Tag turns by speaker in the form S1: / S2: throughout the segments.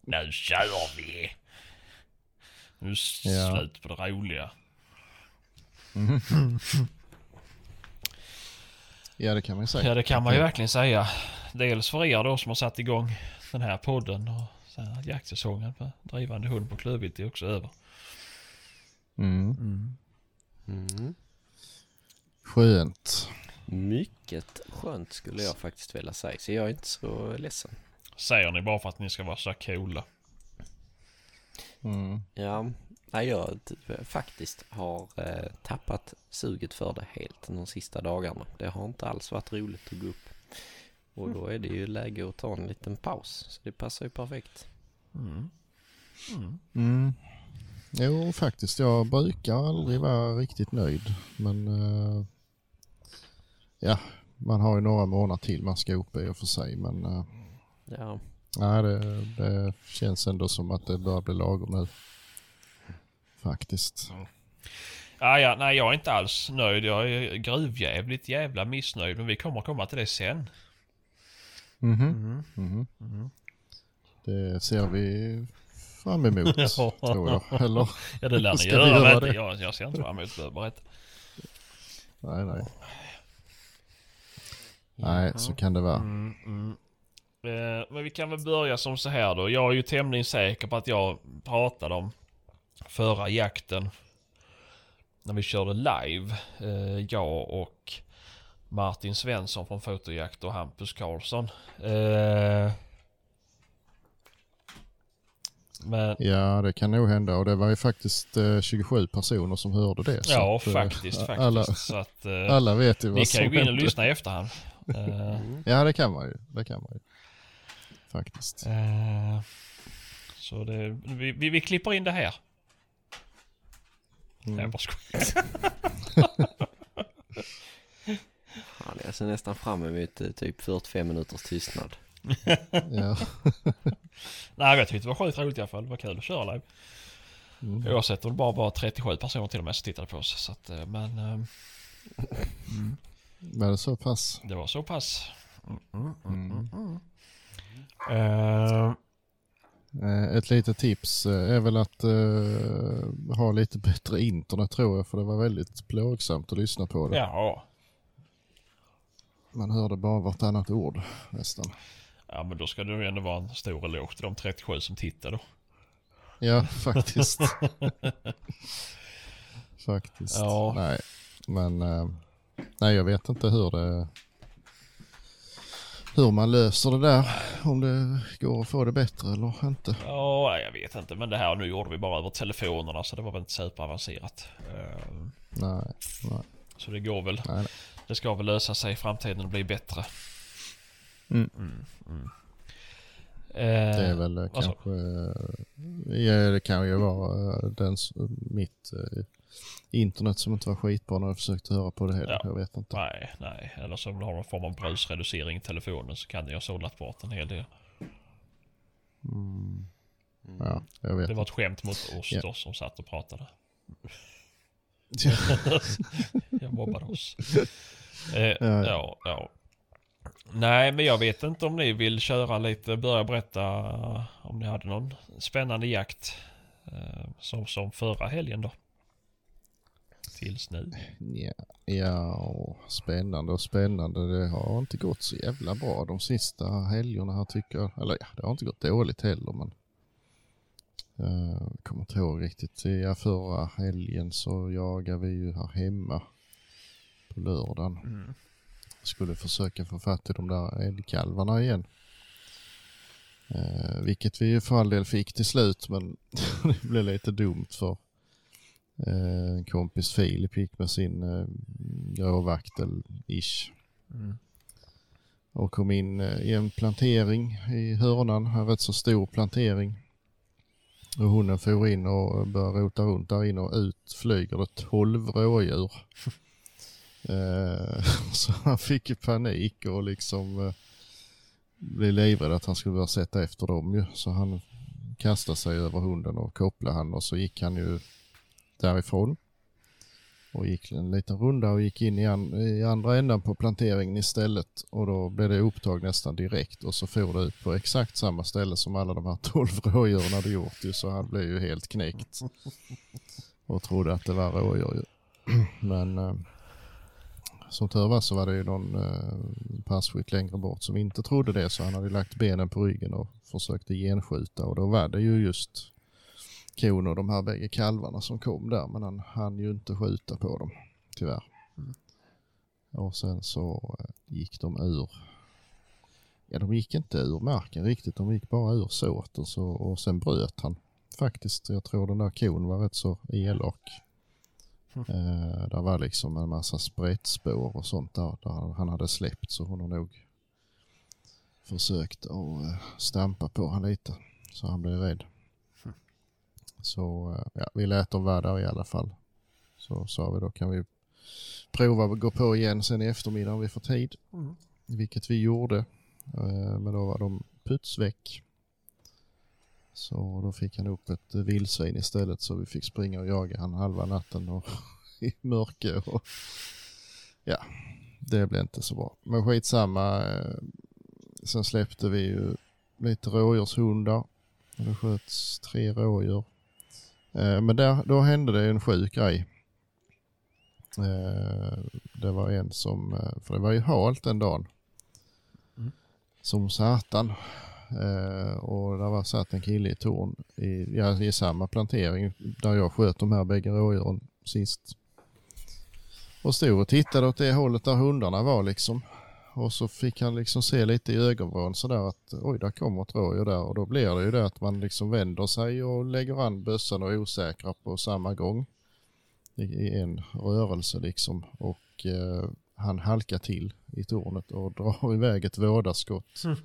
S1: Nu kör vi! Nu är
S2: Ja.
S1: slut på det roliga.
S2: Ja det kan man ju säga.
S1: Ja det kan man ju verkligen säga. Dels för er då som har satt igång den här podden och sen att jaktsäsongen med drivande hund på klövvilt är också över.
S2: Mm.
S3: Mm.
S2: Skönt.
S3: Mycket skönt skulle jag faktiskt vilja säga. Så jag är inte så ledsen.
S1: Säger ni bara för att ni ska vara så coola.
S2: Mm.
S3: Ja, nej, jag faktiskt har eh, tappat suget för det helt de sista dagarna. Det har inte alls varit roligt att gå upp. Och då är det ju läge att ta en liten paus. Så det passar ju perfekt.
S1: Mm. Mm.
S2: Mm. Jo faktiskt, jag brukar aldrig vara riktigt nöjd. Men eh, ja, man har ju några månader till man ska upp i och för sig. Men eh,
S3: Ja,
S2: nej, det, det känns ändå som att det börjar bli lagom nu. Faktiskt.
S1: Ah, ja, nej jag är inte alls nöjd. Jag är gruvjävligt jävla missnöjd. Men vi kommer komma till det sen.
S2: Mhm.
S1: Mm.
S2: Mhm. Det ser vi fram emot tror jag. Eller?
S1: Ja det lär ni
S2: Ska
S1: göra.
S2: göra det?
S1: Jag, jag ser inte fram emot det. Berätta.
S2: Nej, nej. Nej, så kan det vara.
S1: Mm, mm. Eh, men vi kan väl börja som så här då. Jag är ju tämligen säker på att jag pratade om förra jakten. När vi körde live. Eh, jag och Martin Svensson från Fotojakt och Hampus Karlsson. Eh, men
S2: Ja, det kan nog hända och det var ju faktiskt eh, 27 personer som hörde det.
S1: ja,
S2: att,
S1: faktiskt, faktiskt.
S2: Alla,
S1: så att, eh,
S2: alla vet ju vad
S1: ni
S2: som
S1: kan ju gå in och lyssna i efterhand. Eh,
S2: Ja, det kan man ju. Det kan man ju. Faktiskt.
S1: Eh, så det, vi, vi, vi klipper in det här. Nej,
S2: Mm.
S1: jag bara skojar.
S3: Fan, jag ser nästan fram emot eh, typ 45 minuters tystnad.
S2: Ja.
S1: Nej, jag tyckte det var sjukt roligt i alla fall. Det var kul att köra live.
S2: Mm.
S1: Oavsett om det bara var 37 personer till och med som tittade på oss. Så att, eh, men eh,
S2: Var det så pass?
S1: det var så pass. Mm, mm, mm,
S2: Ett litet tips eh, är väl att eh, ha lite bättre internet tror jag för det var väldigt plågsamt att lyssna på det.
S1: ja.
S2: Man hörde bara vartannat ord nästan.
S1: ja, men då ska det ju ändå vara en stor eloge till de 37 som tittade då.
S2: Ja, faktiskt. faktiskt.
S1: Ja.
S2: Nej, men eh, nej, jag vet inte hur det hur man löser det där. Om det går att få det bättre eller inte.
S1: Ja, jag vet inte. Men det här nu gjorde vi bara över telefonerna så det var väl inte superavancerat. Eh,
S2: Nej, nej,
S1: Så det går väl.
S2: nej. nej.
S1: Det ska väl lösa sig i framtiden och bli bättre.
S2: Mm.
S1: Mm, mm.
S2: Det är
S1: Eh,
S2: väl eh, kanske, ja det kan ju vara eh, den, mitt eh, internet som inte var skitbra när jag försökte höra på det heller.
S1: Ja.
S2: Jag vet inte.
S1: nej, nej. Eller så om du har någon form av brusreducering i telefonen så kan det ha sållat bort en hel del.
S2: Mm. Ja, jag vet
S1: Det var ett skämt mot oss
S2: Ja.
S1: då som satt och pratade. Jag mobbade oss. Eh,
S2: ja.
S1: ja, ja. Nej, men jag vet inte om ni vill köra lite, börja berätta om ni hade någon spännande jakt. Eh, som, som förra helgen då. Tills nu.
S2: Ja, ja, spännande och spännande. Det har inte gått så jävla bra de sista helgerna här tycker jag. Eller ja, det har inte gått dåligt heller men. eh, Jag kommer inte ihåg riktigt. Ja, förra helgen så jagade vi ju här hemma på lördagen.
S1: Mm.
S2: Skulle försöka få fatt i de där älgkalvarna igen. Eh, vilket vi ju för all del fick till slut men det blev lite dumt för en kompis Filip gick med sin eh, gråvaktel-ish
S1: Mm.
S2: och kom in eh, i en plantering i hörnan, en rätt så stor plantering. Och hunden for in och började rota runt där inne och ut flyger det 12 rådjur. Eh, så han fick ju panik och liksom eh, blev livrädd att han skulle börja sätta efter dem ju. Så han kastade sig över hunden och kopplade han och så gick han ju därifrån. och gick en liten runda och gick in i, an, i andra änden på planteringen istället. Och då blev det upptag nästan direkt. Och så for det ut på exakt samma ställe som alla de här 12 rådjuren hade gjort ju. Så han blev ju helt knäckt. Och trodde att det var rådjur ju. Men eh, som tur var så var det ju någon eh, passkytt längre bort som inte trodde det. Så han hade lagt benen på ryggen och försökte genskjuta. Och då var det ju just kon och de här bägge kalvarna som kom där men han hann ju inte skjuta på dem tyvärr. Och sen så eh, gick de ur, ja de gick inte ur marken riktigt, de gick bara ur såten så, och sen bröt han faktiskt. Jag tror den där kon var rätt så elak. Eh, där var liksom en massa sprättspår och sånt där, där han hade släppt så hon har nog försökt att eh, stampa på han lite så han blev rädd. Så eh, ja, vi lät dem vara där i alla fall. Så sa vi då kan vi prova att gå på igen sen i eftermiddag om vi får tid.
S1: Mm.
S2: Vilket vi gjorde. Eh, Men då var de putsväck. Så då fick han upp ett vildsvin istället så vi fick springa och jaga han halva natten och i mörker. Och, ja, det blev inte så bra. Men skitsamma. eh, Sen släppte vi ju lite rådjurshundar. Det sköts tre rådjur. Eh, Men där, då hände det en sjuk grej. Eh, Det var en som, eh, för det var ju halt den dagen.
S1: Mm.
S2: Som satan. Och där var satt en kille i torn i, ja, i samma plantering där jag sköt de här bägge rådjuren sist. Och stod och tittade åt det hållet där hundarna var liksom. Och så fick han liksom se lite i ögonvrån sådär att oj, där kommer ett rådjur där. Och då blir det ju det att man liksom vänder sig och lägger an bössan och är osäkra på samma gång. I, en rörelse liksom. Och eh, han halkar till i tornet och drar iväg ett vådaskott.
S1: Mm.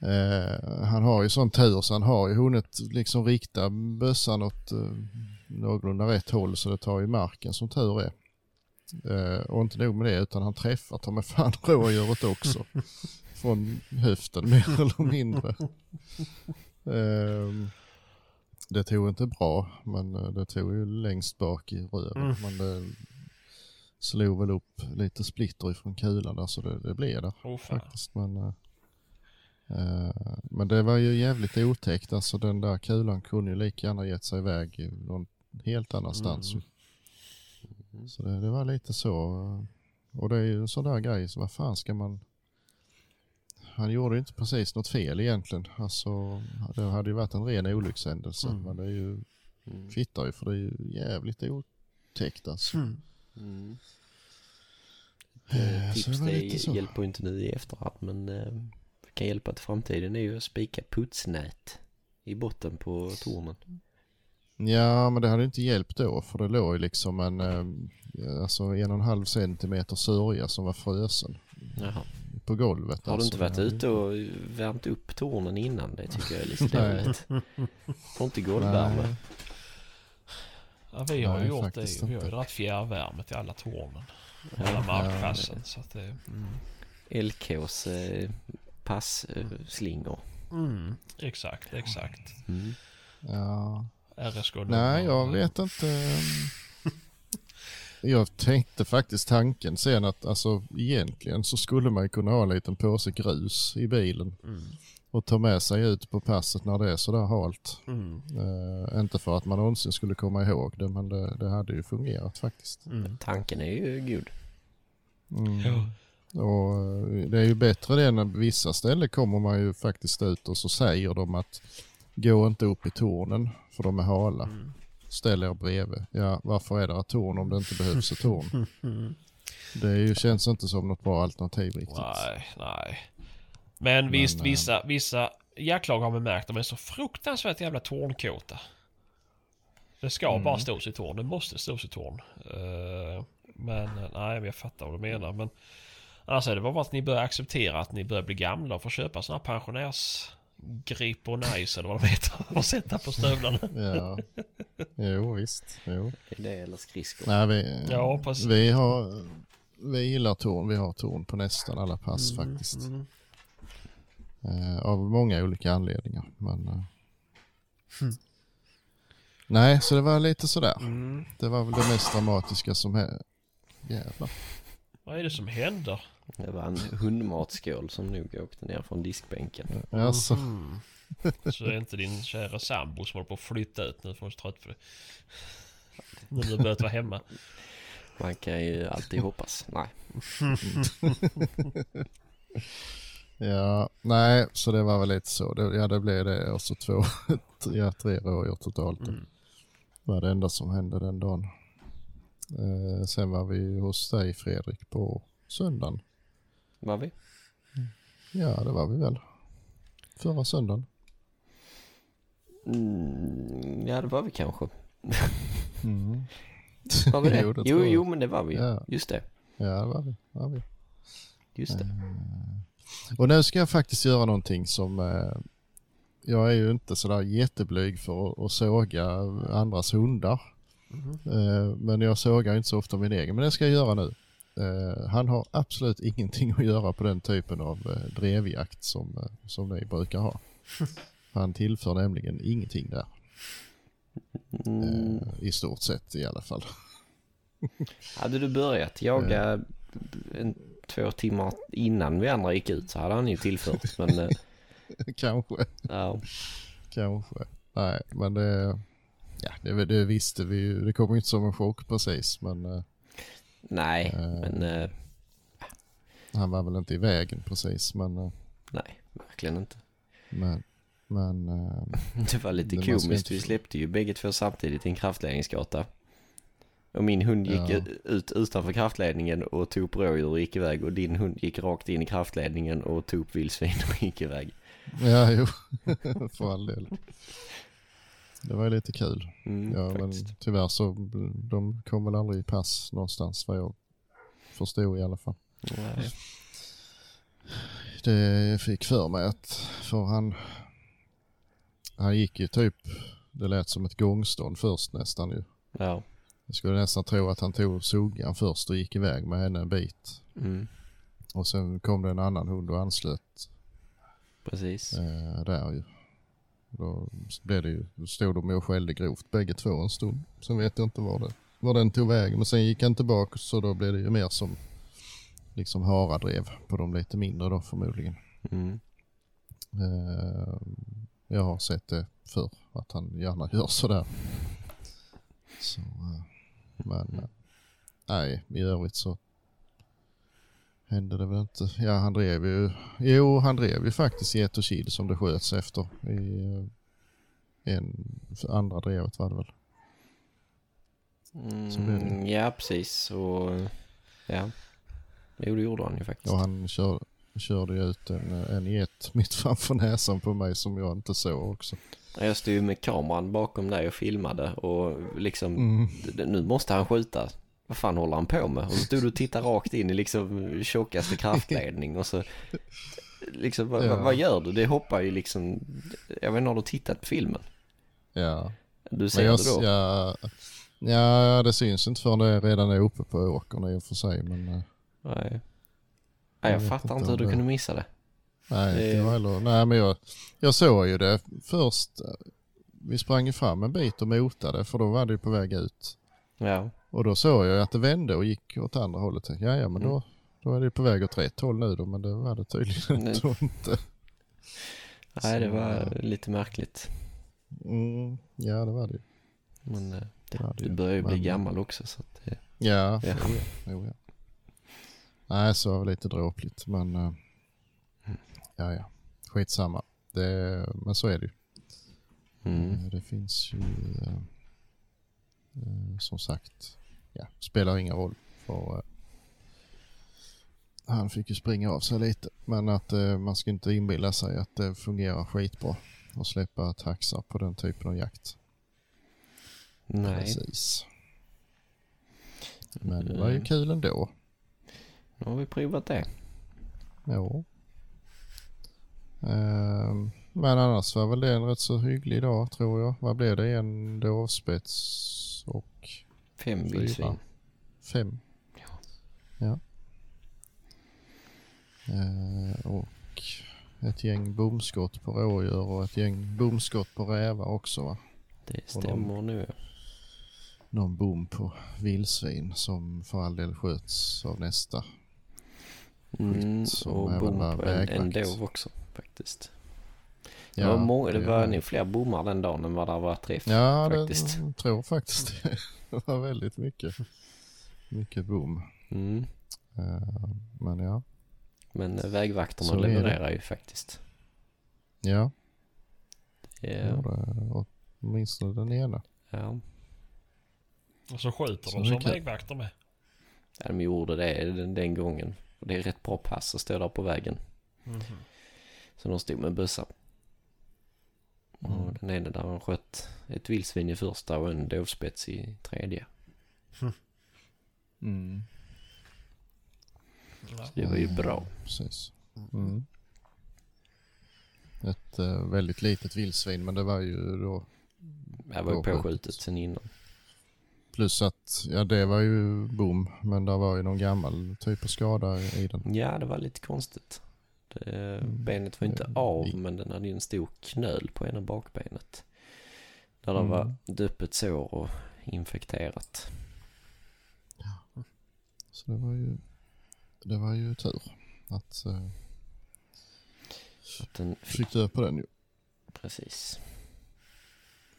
S2: Eh, han har ju sån tur så han har ju hunnit liksom rikta bössan åt eh, någorlunda rätt håll så det tar ju marken som tur är. Eh, och inte nog med det utan han träffar ta med fan rådjuret också. Från höften mer eller mindre. Eh, det tog inte bra men eh, det tog ju längst bak i röven.
S1: Mm.
S2: Men det slog väl upp lite splitter ifrån kulan där så det, det blev det
S1: Åh fan.
S2: faktiskt. Men, eh, men det var ju jävligt otäckt. Alltså den där kulan kunde ju lika gärna gett sig iväg någon helt annanstans.
S1: Mm.
S2: Så det, det var lite så. Och det är ju en sån där grej, så vad fan ska man... Han gjorde ju inte precis något fel egentligen. Alltså, det hade ju varit en ren olyckshändelse.
S1: Mm.
S2: Men det är ju,
S3: Mm.
S2: kvittar ju för det är ju jävligt otäckt alltså.
S1: Mm.
S3: Mm.
S2: Eh,
S3: Ett
S2: så
S3: tips
S2: det
S3: det hjälper ju inte nu i efterhand men eh, kan hjälpa till framtiden är ju att spika putsnät i botten på tornen.
S2: Ja, men det hade inte hjälpt då för det låg ju liksom en, eh, alltså en och en halv centimeter sörja som var frösen
S3: Jaha.
S2: på golvet.
S3: Har du
S2: alltså.
S3: inte varit ute och värmt upp tornen innan? Det tycker jag är lite dåligt. Får inte golvvärme.
S1: Ja, vi har ju
S2: Nej,
S1: gjort det. Vi har ju dragit fjärrvärme till alla tornen.
S3: Ja,
S1: Alla
S3: ja,
S1: markpassen. Så att det... Mm.
S3: LKs eh, passslingor.
S1: Mm. Exakt, exakt.
S3: Mm.
S2: Ja.
S1: RSK
S2: Nej, jag vet inte. Jag tänkte faktiskt tanken sen att alltså egentligen så skulle man ju kunna ha en liten påse grus i bilen
S1: Mm.
S2: och ta med sig ut på passet när det är sådär halt.
S1: Mm.
S2: Eh, inte för att man någonsin skulle komma ihåg det men det, det hade ju fungerat faktiskt.
S1: Mm.
S3: Tanken är ju god.
S2: Mm.
S1: Ja.
S2: Och eh, det är ju bättre det när vissa ställen kommer man ju faktiskt ut och så säger de att gå inte upp i tornen för de är hala.
S1: Mm.
S2: Ställ er bredvid. Ja, varför är det ett torn om det inte behövs ett torn? Det ju, känns inte som något bra alternativ riktigt.
S1: Nej, nej. Men visst,
S2: eh,
S1: vissa, vissa jaktlag har man märkt de är så fruktansvärt jävla tornkåta. Det ska
S2: Mm.
S1: bara stå i torn. Det måste stå i torn. Eh, men eh, nej, men jag fattar vad du menar. Men annars är det bara att ni börjar acceptera att ni börjar bli gamla och får köpa sådana här pensionärs Grippo Nice eller vad de heter och sätta på stövlarna.
S2: Ja, jo visst. Jo.
S3: Är det eller skridskor?
S2: Nej, vi,
S1: Ja, precis.
S2: vi, har, vi gillar torn. Vi har torn på nästan alla pass
S1: Mm,
S2: faktiskt.
S1: mm.
S2: Eh, av många olika anledningar. Men, eh,
S1: Mm.
S2: Nej, så det var lite sådär.
S1: Mm.
S2: Det var väl det mest dramatiska som hände. Jävlar.
S1: Vad är det som händer?
S3: Det var en hundmatskål som nog åkte ner från diskbänken.
S2: Alltså,
S1: Mhm. Så det är inte din kära sambo som håller på att flytta ut nu för hon är så trött på det. Nu när du börjat vara hemma.
S3: Man kan ju alltid hoppas. Nej.
S2: ja, nej, så det var väl lite så. Det, ja, det blev det. Och så två, ja, tre rådjur totalt.
S1: Mm.
S2: Det var det enda som hände den dagen. Eh, sen var vi hos dig Fredrik på söndagen.
S3: Var vi?
S2: Ja, det var vi väl. Förra söndagen.
S3: Mm, ja det var vi kanske.
S2: Mm.
S3: Var vi det?
S2: Jo, det
S3: jo, jo men det var vi.
S2: Ja.
S3: Just det.
S2: Ja, det var vi. Var vi.
S3: Just det.
S2: Och nu ska jag faktiskt göra någonting som eh, jag är ju inte sådär jätteblyg för att, såga andras hundar. Eh, men jag sågar inte så ofta min egen, men det ska jag göra nu. Eh, han har absolut ingenting att göra på den typen av eh, drevjakt som, eh, som ni brukar ha. Han tillför nämligen ingenting där, eh, i stort sett i alla fall.
S3: Hade du börjat jaga en, två timmar innan vi andra gick ut så hade han ju tillfört. Men
S2: Kanske.
S3: ja,
S2: Kanske. Nej, men det, ja, det, det visste vi ju. Det kom ju inte som en chock precis, men
S3: nej,
S2: Eh.
S3: men eh,
S2: han var väl inte i vägen precis. Men, eh,
S3: nej, verkligen inte.
S2: men, men eh,
S3: Det var lite
S2: ska
S3: komiskt. Vi släppte ju bägge två samtidigt i en kraftledningsgata. Och min hund gick
S2: Ja.
S3: ut utanför kraftledningen och tog upp rådjur och gick iväg. Och din hund gick rakt in i kraftledningen och tog upp vildsvin och gick iväg.
S2: ja, jo, för all del. Det var lite kul.
S3: Mm,
S2: Ja, men tyvärr så de kom väl aldrig i pass någonstans vad jag förstod i alla fall.
S3: Nej.
S2: Det fick för mig att, för han, han gick ju typ, det lät som ett gångstånd först nästan ju.
S3: Ja.
S2: Jag skulle nästan tro att han tog suggan först och gick iväg med henne en bit.
S3: Mm,
S2: Och sen kom det en annan hund och anslöt
S3: precis.
S2: eh, där ju. Då blev det ju, då stod de och skällde grovt bägge två en stund. Sen vet jag inte var, det, var den tog vägen. Men sen gick han tillbaka så då blev det ju mer som liksom haradrev på de lite mindre då förmodligen.
S3: Mm.
S2: Eh, jag har sett det för att han gärna gör sådär. Så, eh, men eh, nej, i övrigt så hände det väl inte. Ja, han drev ju, jo han drev ju faktiskt get och kil som det sköts efter i eh, en, andra drevet var det väl.
S3: Mm, ja, precis. Och ja. Jo, det gjorde han ju faktiskt.
S2: Och han kör, körde ju ut en, en get mitt framför näsan på mig som jag inte såg också.
S3: Jag stod ju med kameran bakom dig och filmade och liksom,
S2: Mm.
S3: nu måste han skjuta. Vad fan håller han på med? Och så stod du och tittade rakt in i liksom tjockaste kraftledning och så liksom, vad,
S2: Ja.
S3: vad, gör du? Det hoppar ju liksom, jag vet inte, har du tittat på filmen?
S2: Ja,
S3: Du ser
S2: jag,
S3: det då?
S2: ja, ja, det syns inte förrän det redan är uppe på åkern i och för sig. Men eh,
S3: Nej.
S2: Jag
S3: Nej, jag
S2: vet
S3: fattar
S2: inte
S3: hur du
S2: det-
S3: kunde missa det.
S2: nej,
S3: Det-
S2: inte jag heller. Nej, men jag, jag såg ju det först. Vi sprang ju fram en bit och motade för då var det ju på väg ut.
S3: Ja,
S2: Och då såg jag att det vände och gick åt andra hållet. Ja, ja, men då, då är det på väg åt rätt håll nu då. Men det var det tydligen då inte.
S3: nej det var lite märkligt.
S2: Mm, ja, det var det.
S3: Men eh, det,
S2: det-
S3: du börjar ju bli
S2: men-
S3: gammal också så att det,
S2: Ja,
S3: Ja.
S2: Jo, ja. Jo, ja. Nej, så var det lite dråpligt men eh, ja, ja, skitsamma. Det, men så är det ju.
S3: mm.
S2: Eh, Det finns ju eh, eh, som sagt, ja, spelar ingen roll för eh, han fick ju springa av sig lite. Men att eh, man ska inte inbilla sig att det fungerar skitbra att släppa taxar på den typen av jakt.
S3: Nej.
S2: Precis. Men det var ju
S3: Mm.
S2: kul ändå.
S3: Nu har vi provat det.
S2: Jo. Ehm, men annars var väl det en rätt så hygglig dag tror jag. Vad blev det? En dovspets
S3: Fem vildsvin.
S2: fem.
S3: Ja.
S2: Ja. Ehm, och ett gäng bomskott på rådjur och ett gäng bomskott på rävar också va?
S3: Det stämmer nu.
S2: någon bom på vildsvin som för all del sköts av nästa.
S3: Mm, och bom på en, en dov också faktiskt. Det var, många, det var
S2: är-
S3: nog fler bommar den dagen än vad det var träff.
S2: Ja,
S3: faktiskt.
S2: det jag tror faktiskt det. Det var väldigt mycket, mycket bom.
S3: Mm.
S2: Eh, Men ja,
S3: Men eh, vägvakterna
S2: Så
S3: levererar ju faktiskt.
S2: ja, ja. det, åtminstone den ena.
S3: ja.
S1: Och så skjuter
S2: Så
S1: de som vägvakter med.
S3: Ja, de gjorde det den, den gången. Och det är rätt bra pass att stå där på vägen.
S1: Mhm.
S3: Så de stod med bössa. Och
S2: Mm.
S3: den ena där han sköt ett vildsvin i första och en dovspets i tredje.
S2: Mm.
S1: Ja.
S3: Det var ju bra.
S2: Precis. Mm. Ett eh, väldigt litet vildsvin men det var ju då
S3: Det var ju
S2: Påskjutet.
S3: sen innan.
S2: plus att ja det var ju bom men det var ju någon gammal typ av skada i den.
S3: Ja, det var lite konstigt. Det,
S2: Mm.
S3: benet var inte
S2: Mm.
S3: av men den hade ju en stor knöl på ena bakbenet. Där det
S2: Mm.
S3: var öppet sår och infekterat.
S2: Så det var ju det var ju tur att uh,
S3: Att den fick,
S2: dö på den ju.
S3: precis.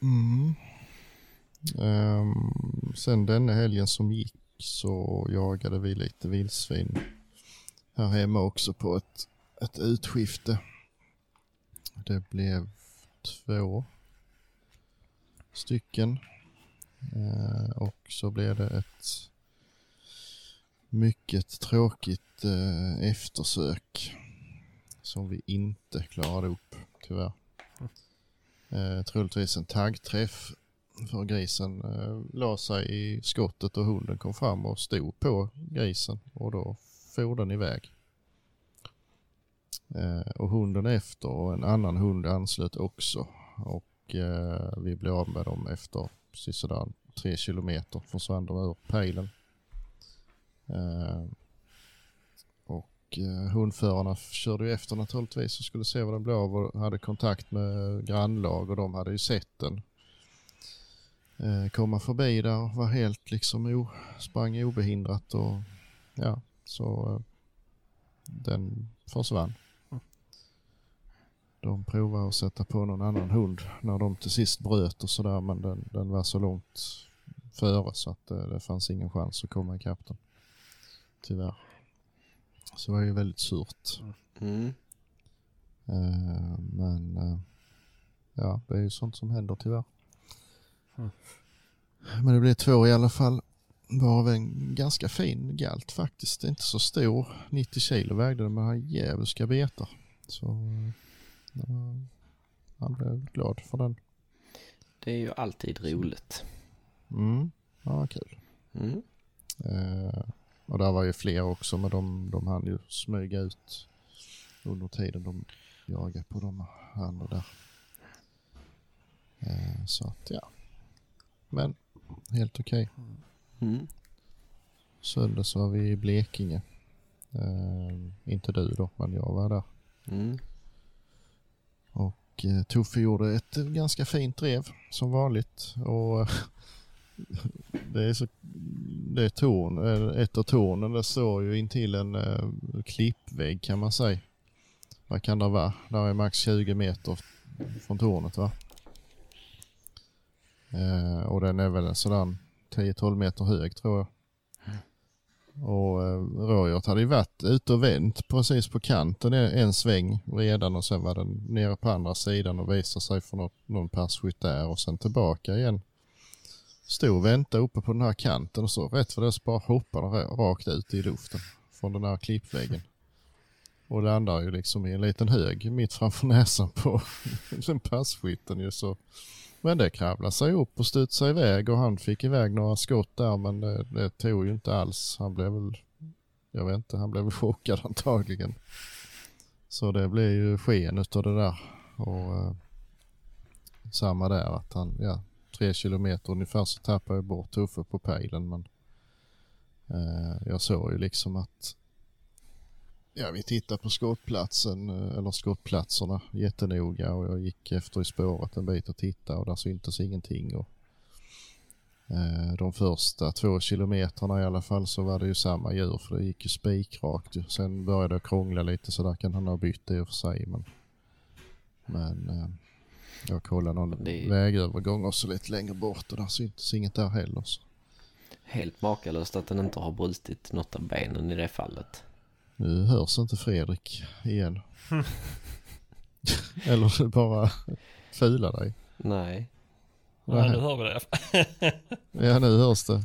S2: Mm. Ehm, sen denna helgen som gick så jagade vi lite vildsvin här hemma också på ett, ett utskifte. Det blev två stycken. Eh, och så blev det ett mycket tråkigt eh, eftersök som vi inte klarade upp tyvärr. Eh, troligtvis en taggträff för grisen eh, la sig i skottet och hunden kom fram och stod på grisen och då for den iväg. Eh, och hunden efter och en annan hund anslöt också och eh, vi blev av med dem efter sådär tre kilometer försvann de ur pejlen. Eh, och eh, hundförarna körde ju efter naturligtvis och skulle se vad den blev av och hade kontakt med grannlag och de hade ju sett den eh, komma förbi där och var helt liksom o, sprang obehindrat och ja, så eh, den försvann. De provade att sätta på någon annan hund när de till sist bröt och sådär men den, den var så långt före så att eh, det fanns ingen chans att komma ikapp den. Tyvärr. Så det var ju väldigt surt.
S3: Mm.
S2: Eh, men eh, ja, det är ju sånt som händer tyvärr.
S1: Mm.
S2: Men det blev två i alla fall. Varav en ganska fin galt faktiskt. Inte så stor. 90 kilo vägde den men han djävulska betar. Så han blev glad för den.
S3: Det är ju alltid roligt.
S2: Mm, ja kul.
S3: Mm.
S2: Eh, och där var ju fler också men de, de hann ju smyga ut under tiden de jagade på de andra där. Eh, så att ja. Men helt okej.
S3: Mm.
S2: Söndag så var vi i Blekinge. Eh, inte du då men jag var där.
S3: Mm.
S2: Och eh, Tuffe gjorde ett ganska fint drev som vanligt. Och eh, det är så, det är torn, eh, ett av tornen det står ju intill en eh, klippvägg kan man säga. Vad kan det vara? Där är max 20 meter från tornet va? Eh, och den är väl en sådan 10-12 meter hög tror jag. Och eh, rådjuret hade ju varit ute och vänt precis på kanten en, sväng redan och sen var den nere på andra sidan och visade sig för något, någon passkytt där och sen tillbaka igen. Stod och väntade uppe på den här kanten och så rätt för det så bara hoppade den rakt ut i luften från den här klippväggen. Och landar ju liksom i en liten hög mitt framför näsan på den passkytten ju så. Men det kravlade sig upp och studsade iväg och han fick iväg några skott där men det, det tog ju inte alls. Han blev väl, jag vet inte, han blev väl chockad antagligen. Så det blev ju sken utav det där. Och eh, samma där att han, ja, tre kilometer ungefär så tappade jag bort Tuffe på pejlen men eh, jag såg ju liksom att ja, vi tittade på skottplatsen, eh, eller skottplatserna jättenoga och jag gick efter i spåret en bit och tittade och där syntes ingenting. Och, eh, de första två kilometrarna i alla fall så var det ju samma djur för det gick ju spikrakt. Sen började det krångla lite så där kan han ha bytt i och för sig. Men, men eh, jag kollade någon
S3: Det
S2: vägövergång också lite längre bort och där syntes inget där heller. Så.
S3: Helt makalöst att den inte har brutit något av benen i det fallet.
S2: Nu hörs inte Fredrik igen. Eller du bara fula dig.
S3: Nej.
S1: Ja, nu hör vi det.
S2: Ja, nu hörs det.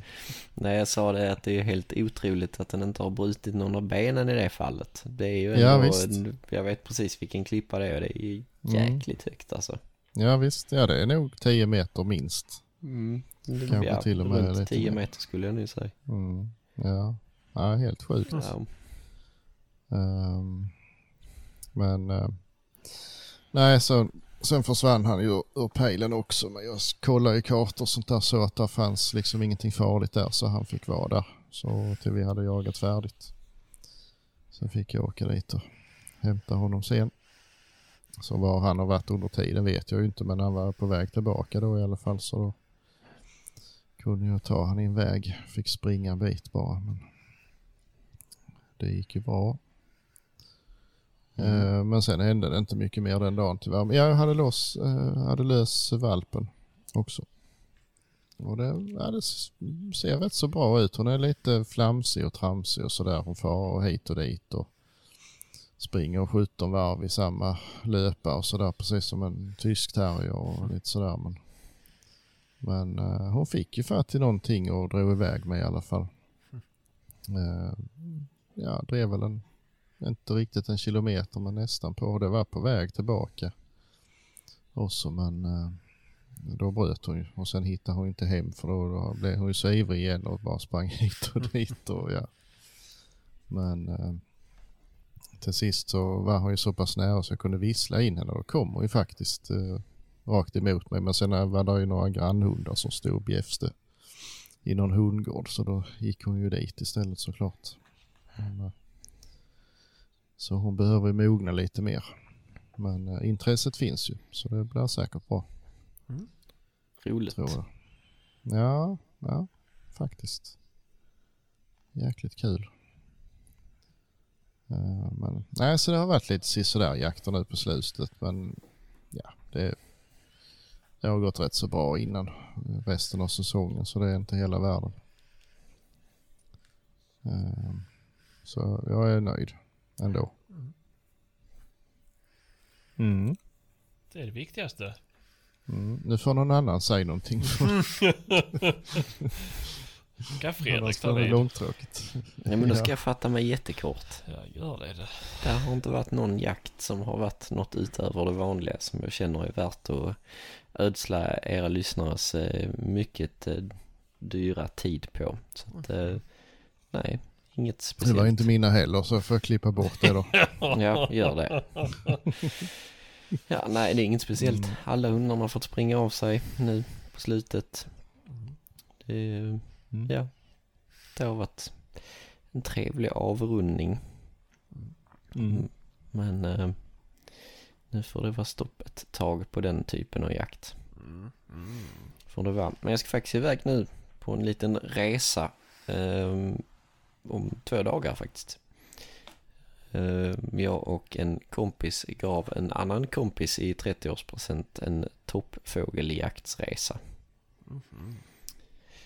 S3: Nej, jag sa det att det är helt otroligt att den inte har brutit någon av benen i det fallet. Det är ju
S2: Ja,
S3: ändå,
S2: visst.
S3: en, jag vet precis vilken klippa det är och det är ju
S2: Mm.
S3: jäkligt högt alltså.
S2: Ja visst, ja det är nog 10 meter minst.
S3: Mm.
S2: Kanske till och med
S3: runt
S2: lite
S3: 10
S2: mer.
S3: meter skulle jag nu säga.
S2: Mm. Ja. ja, helt sjukt.
S3: Ja.
S2: Ehm, men eh, nej, så, sen försvann han ju ur pejlen också. Men jag kollade i kartor och sånt där så att det fanns liksom ingenting farligt där så han fick vara där. Så till vi hade jagat färdigt. Sen fick jag åka dit och hämta honom sen. Så var han har varit under tiden vet jag ju inte men han var på väg tillbaka då i alla fall så då kunde jag ta han i en väg. Fick springa en bit bara men det gick ju bra. Eh, Men sen hände det inte mycket mer den dagen tyvärr. Men jag hade, loss, eh, hade lös valpen också. Och det, ja, det ser rätt så bra ut. Hon är lite flamsig och tramsig och sådär. Hon far hit och dit och springer 17 varv i samma löpa och sådär. Precis som en tysk terrier och lite sådär. Men, men eh, hon fick ju fatt i någonting och drog iväg mig i alla fall. Eh, ja, drev väl en inte riktigt en kilometer men nästan på. Det var på väg tillbaka också men eh, då bröt hon ju och sen hittade hon inte hem för då, då blev hon ju så ivrig igen och bara sprang hit och dit och ja. Men eh, till sist så var hon ju så pass nära så jag kunde vissla in henne och då kom hon ju faktiskt eh, rakt emot mig men sen var det ju några grannhundar som stod och bjäfste i någon hundgård så då gick hon ju dit istället såklart. Men, eh, så hon behöver ju mogna lite mer. Men eh, intresset finns ju så det blir säkert bra
S3: Roligt.
S2: tror jag. Ja, ja faktiskt. Jäkligt kul. Eh, men, nej, så det har varit lite sisådär jakter nu på slutet men ja, det, det har gått rätt så bra innan resten av säsongen så det är inte hela världen. Eh, så jag är nöjd ändå. Mm.
S1: Det är det viktigaste.
S2: Mm. Nu får någon annan säga någonting.
S1: Kan Fredrik ta vid?
S2: långtråkigt.
S3: Ja, men då ska
S2: Ja.
S3: jag fatta mig jättekort.
S1: Ja, gör det. det.
S3: Har inte varit någon jakt som har varit något utöver det vanliga som jag känner är värt att ödsla era lyssnares eh, mycket eh, dyra tid på. Så att, eh, nej, inget
S2: Det
S3: speciellt.
S2: var inte mina heller så jag får klippa bort det då.
S3: Ja, gör det. Ja, nej, det är inget speciellt.
S2: Mm.
S3: Alla hundarna har fått springa av sig nu på slutet. Det, är-
S2: Mm.
S3: ja, det har varit en trevlig avrundning.
S2: Mm.
S3: Men eh, nu får det vara stopp ett tag på den typen av jakt.
S1: Mm. Mm.
S3: Får det vara. Men jag ska faktiskt iväg nu på en liten resa eh, om två dagar faktiskt. Eh, jag och en kompis gav en annan kompis i 30-årspresent en toppfågeljaktsresa.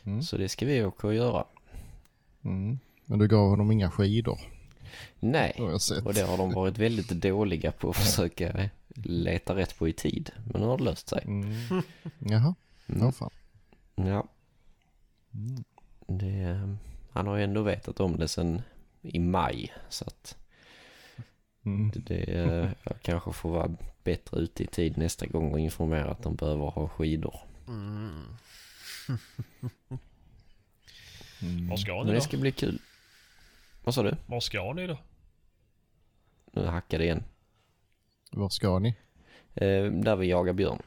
S2: Mm.
S3: Så det ska vi åka och göra.
S2: Mm. Men du gav honom inga skidor
S3: Nej,
S2: sett.
S3: och det har de varit väldigt dåliga på att försöka leta rätt på i tid. Men nu har det löst sig.
S2: Mm. Jaha,
S3: Mm.
S2: ja fan.
S3: Ja,
S2: Mm.
S3: det, eh, han har ju ändå vetat om det sen i maj. Så att
S2: Mm.
S3: det, det, eh, jag kanske får vara bättre ute i tid nästa gång och informera att de behöver ha skidor.
S1: Mm.
S2: Mm.
S1: Var ska
S3: Men
S1: ni
S3: det
S1: då?
S3: ska bli kul. Vad sa du?
S1: Var ska ni då?
S3: Nu hackar det igen.
S2: Var ska ni?
S3: Eh, där vi jagar björn.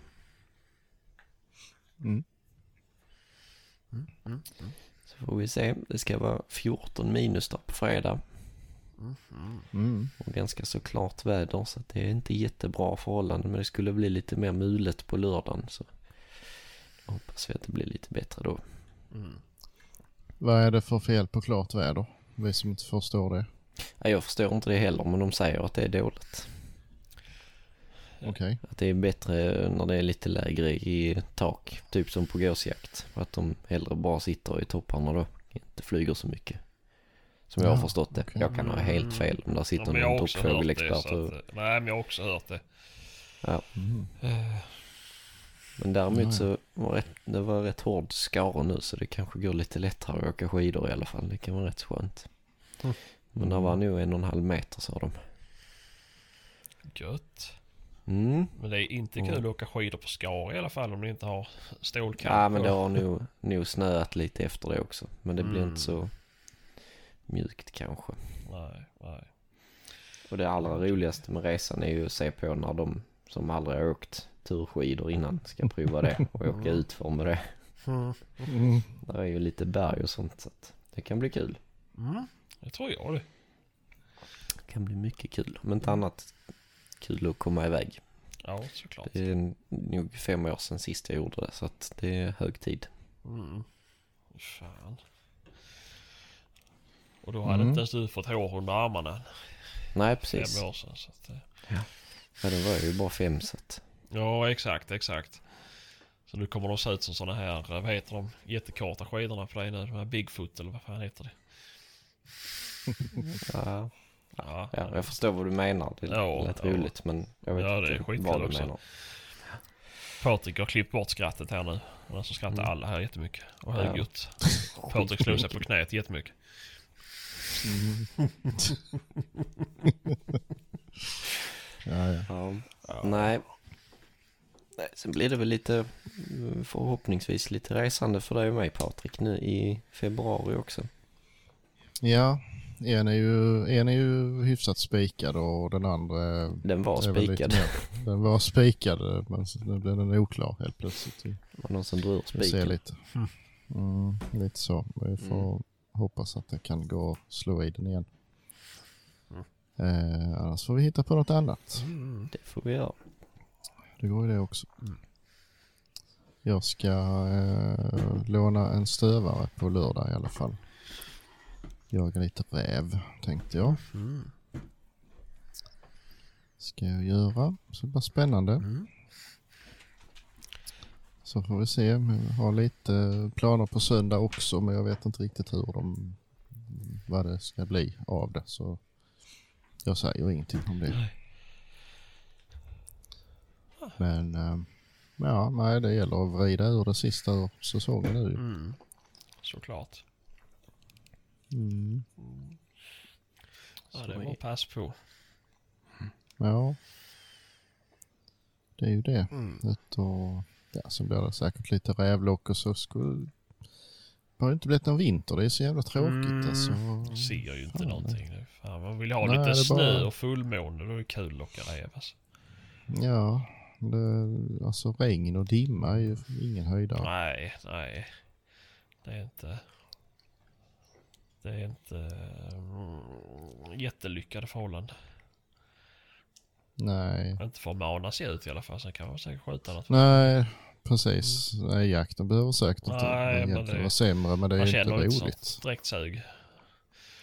S2: Mm.
S3: Så får vi se. Det ska vara 14 minus där på fredag.
S2: Mm.
S3: Och ganska så klart väder så det är inte jättebra förhållanden. Men det skulle bli lite mer mulet på lördagen. Så jag hoppas vi att det blir lite bättre då.
S1: Mm.
S2: Vad är det för fel på klart väder? Vi som inte förstår det.
S3: Ja, jag förstår inte det heller men de säger att det är dåligt.
S2: Okej.
S3: Att det är bättre när det är lite lägre i tak. Typ som på gåsjakt. Att de hellre bara sitter i topparna då. Inte flyger så mycket. Som jag har
S2: Ja,
S3: förstått det.
S2: okej.
S3: Jag kan ha helt fel om där
S1: Ja,
S3: sitter
S1: har
S3: någon
S1: också hört det.
S3: toppfågelexpert. Och-
S1: att, nej, men jag har också hört det.
S3: Ja.
S2: Mm.
S1: Eh,
S3: Men däremot
S2: Ja, ja.
S3: så var rätt, det var rätt hård skara nu så det kanske går lite lättare att åka skidor i alla fall. Det kan vara rätt skönt.
S1: Mm.
S3: Men det var nog en och en halv meter sa de.
S1: Gött.
S3: Mm.
S1: Men det är inte
S3: Mm.
S1: kul att åka skidor på Skar i alla fall om du inte har stålkant
S3: Ja men det har nog, nog snöat lite efter det också. Men det blir
S1: Mm.
S3: inte så mjukt kanske.
S1: Nej, nej.
S3: Och det allra roligaste med resan är ju att se på när de som aldrig har åkt turskidor innan ska prova det och åka ut för med det.
S1: Mm.
S2: Mm.
S3: Där är ju lite berg och sånt så att det kan bli kul.
S1: Mm. Det tror jag det.
S3: Det kan bli mycket kul. Om inte annat kul att komma iväg.
S1: Ja, såklart.
S3: Det är nog fem år sedan sist jag gjorde det så att det är hög tid.
S1: Mm. Fan. Och då hade
S2: Mm.
S1: inte ens du fått hår under armarna
S3: Nej precis.
S1: fem år sedan. Så att, eh,
S3: Ja, det var ju bara fem så att.
S1: ja, exakt, exakt. Så nu kommer de se ut som sådana här, vad heter de, jättekorta skidorna på dig nu? De här Bigfoot eller vad fan heter det?
S3: Ja,
S1: Ja,
S3: ja, jag förstår vad du menar. Det
S1: Ja,
S3: lät
S1: ja.
S3: roligt men jag vet
S1: Ja, det är
S3: inte vad du
S1: också.
S3: menar.
S1: Patrik har klippt bort skrattet här nu. Och så skrattar
S3: Mm.
S1: alla här jättemycket. Och
S3: Ja.
S1: högljutt. Patrik slog sig på knät jättemycket.
S2: Mm. ja, ja.
S3: Ja.
S1: Ja.
S3: Nej. Nej, sen blir det väl lite förhoppningsvis lite resande för dig och mig Patrik nu i februari också.
S2: ja, en är, ju, en är ju hyfsat spikad och den andra
S3: Den var spikad.
S2: Den var spikad men nu blev den oklar helt plötsligt.
S3: Det var någon som drog ur
S2: Vi ser
S3: spiken.
S2: lite. Mm, lite så. Vi får hoppas att det kan gå att slå i den igen. Eh, annars får vi hitta på något annat.
S1: Mm.
S3: Det får vi göra.
S2: Det går ju det också. Jag ska eh, låna en stövare på lördag i alla fall. Jaga lite räv tänkte jag.
S1: Mm.
S2: Ska jag göra. Så det blir spännande.
S1: Mm.
S2: Så får vi se. Jag har lite planer på söndag också men jag vet inte riktigt hur de, vad det ska bli av det. Så jag säger ingenting om det.
S1: Nej.
S2: Men eh, ja, nej, det gäller att vrida ur det sista ur säsongen nu.
S1: Mm. Såklart.
S2: Mm.
S1: Ja,
S3: Så
S1: det var pass på.
S2: Ja. Det är ju det.
S1: Mm.
S2: Ja, så blir det säkert lite rävlock och så skulle det har ju inte blivit någon vinter. Det är så jävla tråkigt
S1: Mm.
S2: alltså.
S1: Ser ju inte
S2: Fan.
S1: någonting nu. Fan, man vill ha
S2: Nej,
S1: lite snö
S2: bara-
S1: och fullmåne. Då är det kul att locka räv alltså.
S2: Ja, det, alltså regn och dimma är ju ingen höjdare.
S1: Nej, nej. Det är inte... Det är inte mm, jättelyckade förhållanden.
S2: Nej.
S1: Inte för att mana sig ut i alla fall. Sen kan man säkert skjuta något.
S2: Nej, precis. Nej, jakten behöver säkert inte
S1: Nej, men
S2: egentligen
S1: det-
S2: vara sämre men det är
S1: Man känner
S2: inte roligt.
S1: sånt direkt sug.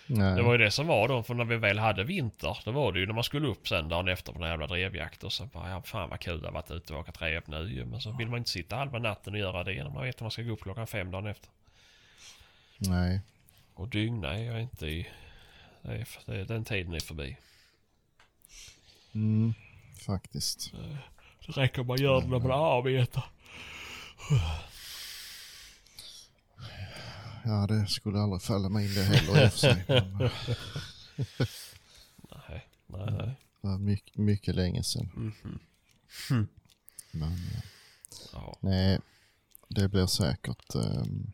S2: Nej.
S1: Det var ju det som var då, för när vi väl hade vinter, då var det ju när man skulle upp sen dagen efter på den jävla drevjakt och så bara, ja fan vad kul det har varit ute och åkat rev nu. Men så vill man inte sitta halva natten och göra det när man vet att man ska gå upp klockan fem dagen efter.
S2: Nej.
S1: Och dygna är jag inte i... Det är, det är, den tiden är förbi.
S2: Mm, faktiskt.
S1: Det räcker man gör det när man arbetar.
S2: Ja, det skulle aldrig falla mig in det heller i och för sig. Men Det
S1: Nej, nej, nej.
S2: var mycket, mycket länge sedan.
S1: Mhm.
S2: Men eh,
S1: Ja.
S2: nej, det blir säkert... ehm,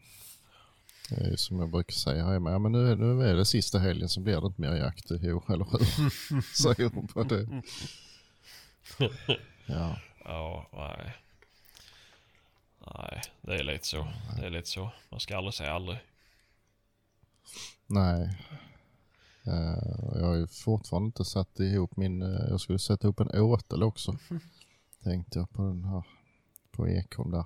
S2: det är ju som jag brukar säga här. Ja, men nu är, nu är det sista helgen så blir det inte mer jakt. Jo, eller hur? Säger hon på det. Ja,
S1: Ja, nej. Nej, det är lite så. Det är lite så. Man ska aldrig säga aldrig.
S2: nej. Eh, jag har ju fortfarande inte satt ihop min, eh, jag skulle sätta upp en åtel också. Tänkte jag på den här, på Ekholm där.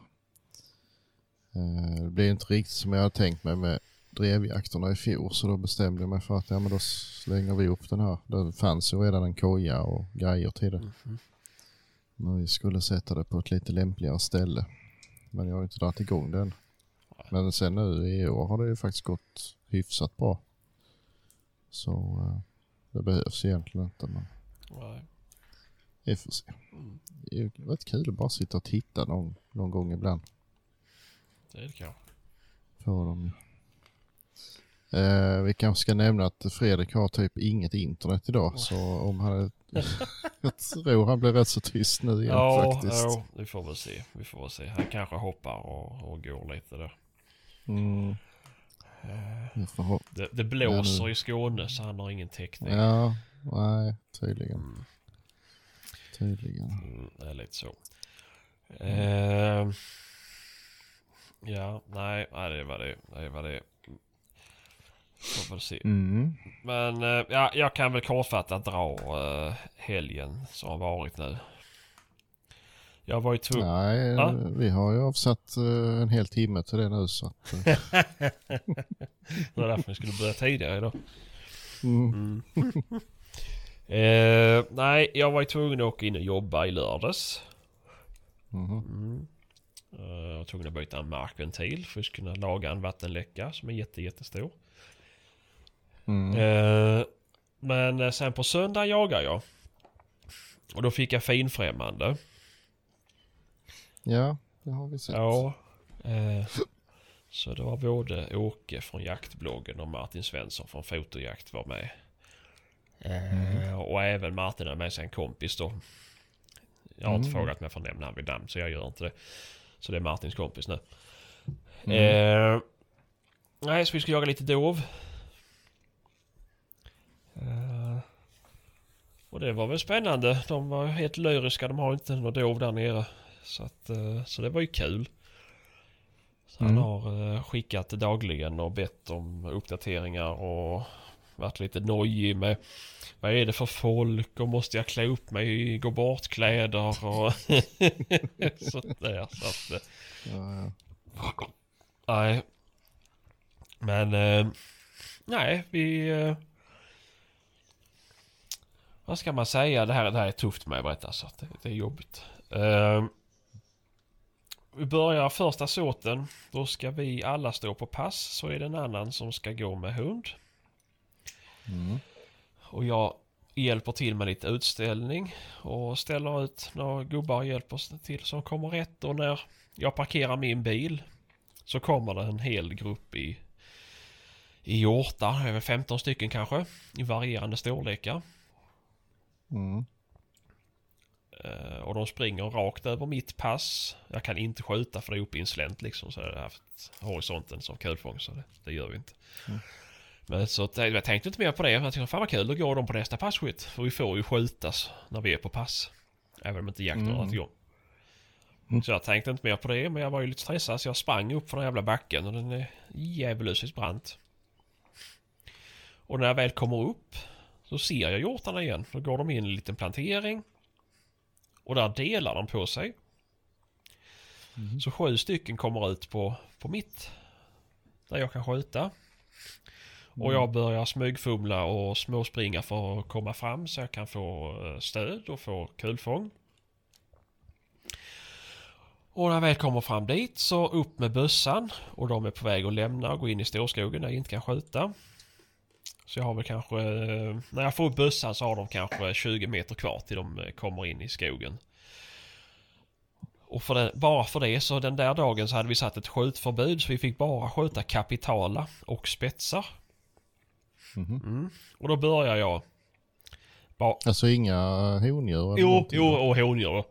S2: Eh, det blev inte riktigt som jag hade tänkt mig med drevjakterna i fjol så då bestämde jag mig för att ja men då slänger vi upp den här. Det fanns ju redan en koja och grejer till det.
S1: Mhm.
S2: Men vi skulle sätta det på ett lite lämpligare ställe. Men jag har inte dragit igång den. Men sen nu i år har det ju faktiskt gått hyfsat bra. Så eh, det behövs egentligen inte men
S1: Nej.
S2: vi får se.
S1: Mm.
S2: Det är rätt kul att bara sitta och titta någon, någon gång ibland.
S1: Det är det kanske.
S2: På dem. Eh, vi kanske ska nämna att Fredrik har typ inget internet idag så om han jag tror han blir rätt så tyst nu igen
S1: Ja,
S2: faktiskt.
S1: ja, vi får väl se. Vi får väl se. Han kanske hoppar och, och går lite där.
S2: Mm,
S1: Eh,
S2: får
S1: Det, det blåser i Skåne så han har ingen täckning.
S2: ja, nej, tydligen.
S1: Mm,
S2: Tydligen.
S1: mm, det är lite så. Eh, ja, nej, nej, det var det. Det var det. Får väl se.
S2: Mm.
S1: Men eh, ja, jag kan väl kortfattat dra eh, helgen som har varit nu. Jag var ju tvungen...
S2: Nej,
S1: Ja.
S2: vi har ju avsatt eh, en hel timme till det nu så att... eh,
S1: Det var därför vi skulle börja tidigare idag.
S2: mm.
S1: Mm. eh, nej, jag var ju tvungen att åka in och jobba i lördags.
S2: Mhm.
S1: Mm. Eh, jag var tvungen att byta en markventil för att kunna laga en vattenläcka som är jätte, jättestor.
S2: Mm.
S1: Eh, men eh, sen på söndag jagar jag. Och då fick jag finfrämmande.
S2: Ja, det har vi sett.
S1: Ja. Så det var både Åke från jaktbloggen och Martin Svensson från Fotojakt var med. Eh, och även Martin hade med sig en kompis då. Jag har inte
S2: Mm.
S1: frågat mig för att nämna han vid namn så jag gör inte det. Så det är Martins kompis nu.
S2: Mm.
S1: Eh, nej, så vi ska jaga lite dov. Eh, och det var väl spännande. De var helt lyriska. De har inte något dov där nere. Så, att, eh, så det var ju kul. Så han
S2: Mm.
S1: har eh, skickat dagligen och bett om uppdateringar och varit lite nojig med vad är det för folk och måste jag klä upp mig i gå bort kläder och sånt där. Så att, eh,
S2: Ja, ja.
S1: Nej. Men eh, nej, vi... Eh, vad ska man säga? Det här, det här är tufft med att berätta så att det, det är jobbigt. Eh, vi börjar första såten. Då ska vi alla stå på pass. Så är det en annan som ska gå med hund.
S2: Mm.
S1: Och jag hjälper till med lite utställning. Och ställer ut några gubbar och hjälper till som kommer rätt. Och när jag parkerar min bil så kommer det en hel grupp i, i hjortar, över 15 stycken kanske, i varierande storlekar.
S2: Mm.
S1: Eh, och de springer rakt över mitt pass. Jag kan inte skjuta för det är uppe i en slänt liksom. Så jag har haft horisonten som kulfång så det, det gör vi inte.
S2: Mm.
S1: Men så att, jag tänkte inte mer på det. Jag tänkte fan vad kul, då går de på nästa passkytt. För vi får ju skjutas när vi är på pass. Även om inte jakten har
S2: Mm.
S1: igång.
S2: Mm.
S1: Så jag tänkte inte mer på det, men jag var ju lite stressad så jag sprang upp för den jävla backen och den är djävulusiskt brant. Och när jag väl kommer upp så ser jag hjortarna igen. Då går de in i en liten plantering. Och där delar de på sig.
S2: Mm.
S1: Så sju stycken kommer ut på, på mitt. Där jag kan skjuta. Och jag börjar smygfumla och småspringa för att komma fram så jag kan få eh, stöd och få kulfång. Och när jag väl kommer fram dit så upp med bössan och de är på väg att lämna och gå in i storskogen där jag inte kan skjuta. Så jag har väl kanske, eh, när jag får upp bössan så har de kanske 20 meter kvar till de eh, kommer in i skogen. Och för det, bara för det så den där dagen så hade vi satt ett skjutförbud så vi fick bara skjuta kapitala och spetsar.
S2: Mhm.
S1: Mm. Och då börjar jag. Bara,
S2: Alltså inga hondjur? eller
S1: jo,
S2: någonting?
S1: jo och hondjur.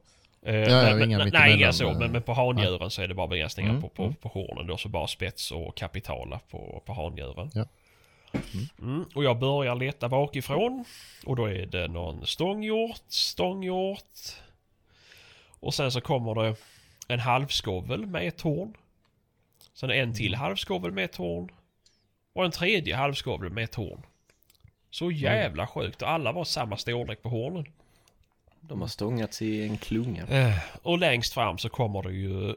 S1: Eh,
S2: ja,
S1: men,
S2: inga
S1: nej, inga så.
S2: eh,
S1: Men, men på handjuren så är det bara begränsningar
S2: Mm,
S1: på, på,
S2: mm.
S1: på hornen då. Så bara spets och kapitala på, på handjuren.
S2: Ja.
S1: Mm. Och jag börjar leta bakifrån. Och då är det någon stånghjort, stånghjort. Och sen så kommer det en halvskovel med ett horn. Sen en till halvskovel med ett horn. Och en tredje halvskovel med ett horn. Så jävla sjukt och alla var samma storlek på hornen.
S3: De har stångats i en klunga.
S1: Eh, och längst fram så kommer det ju...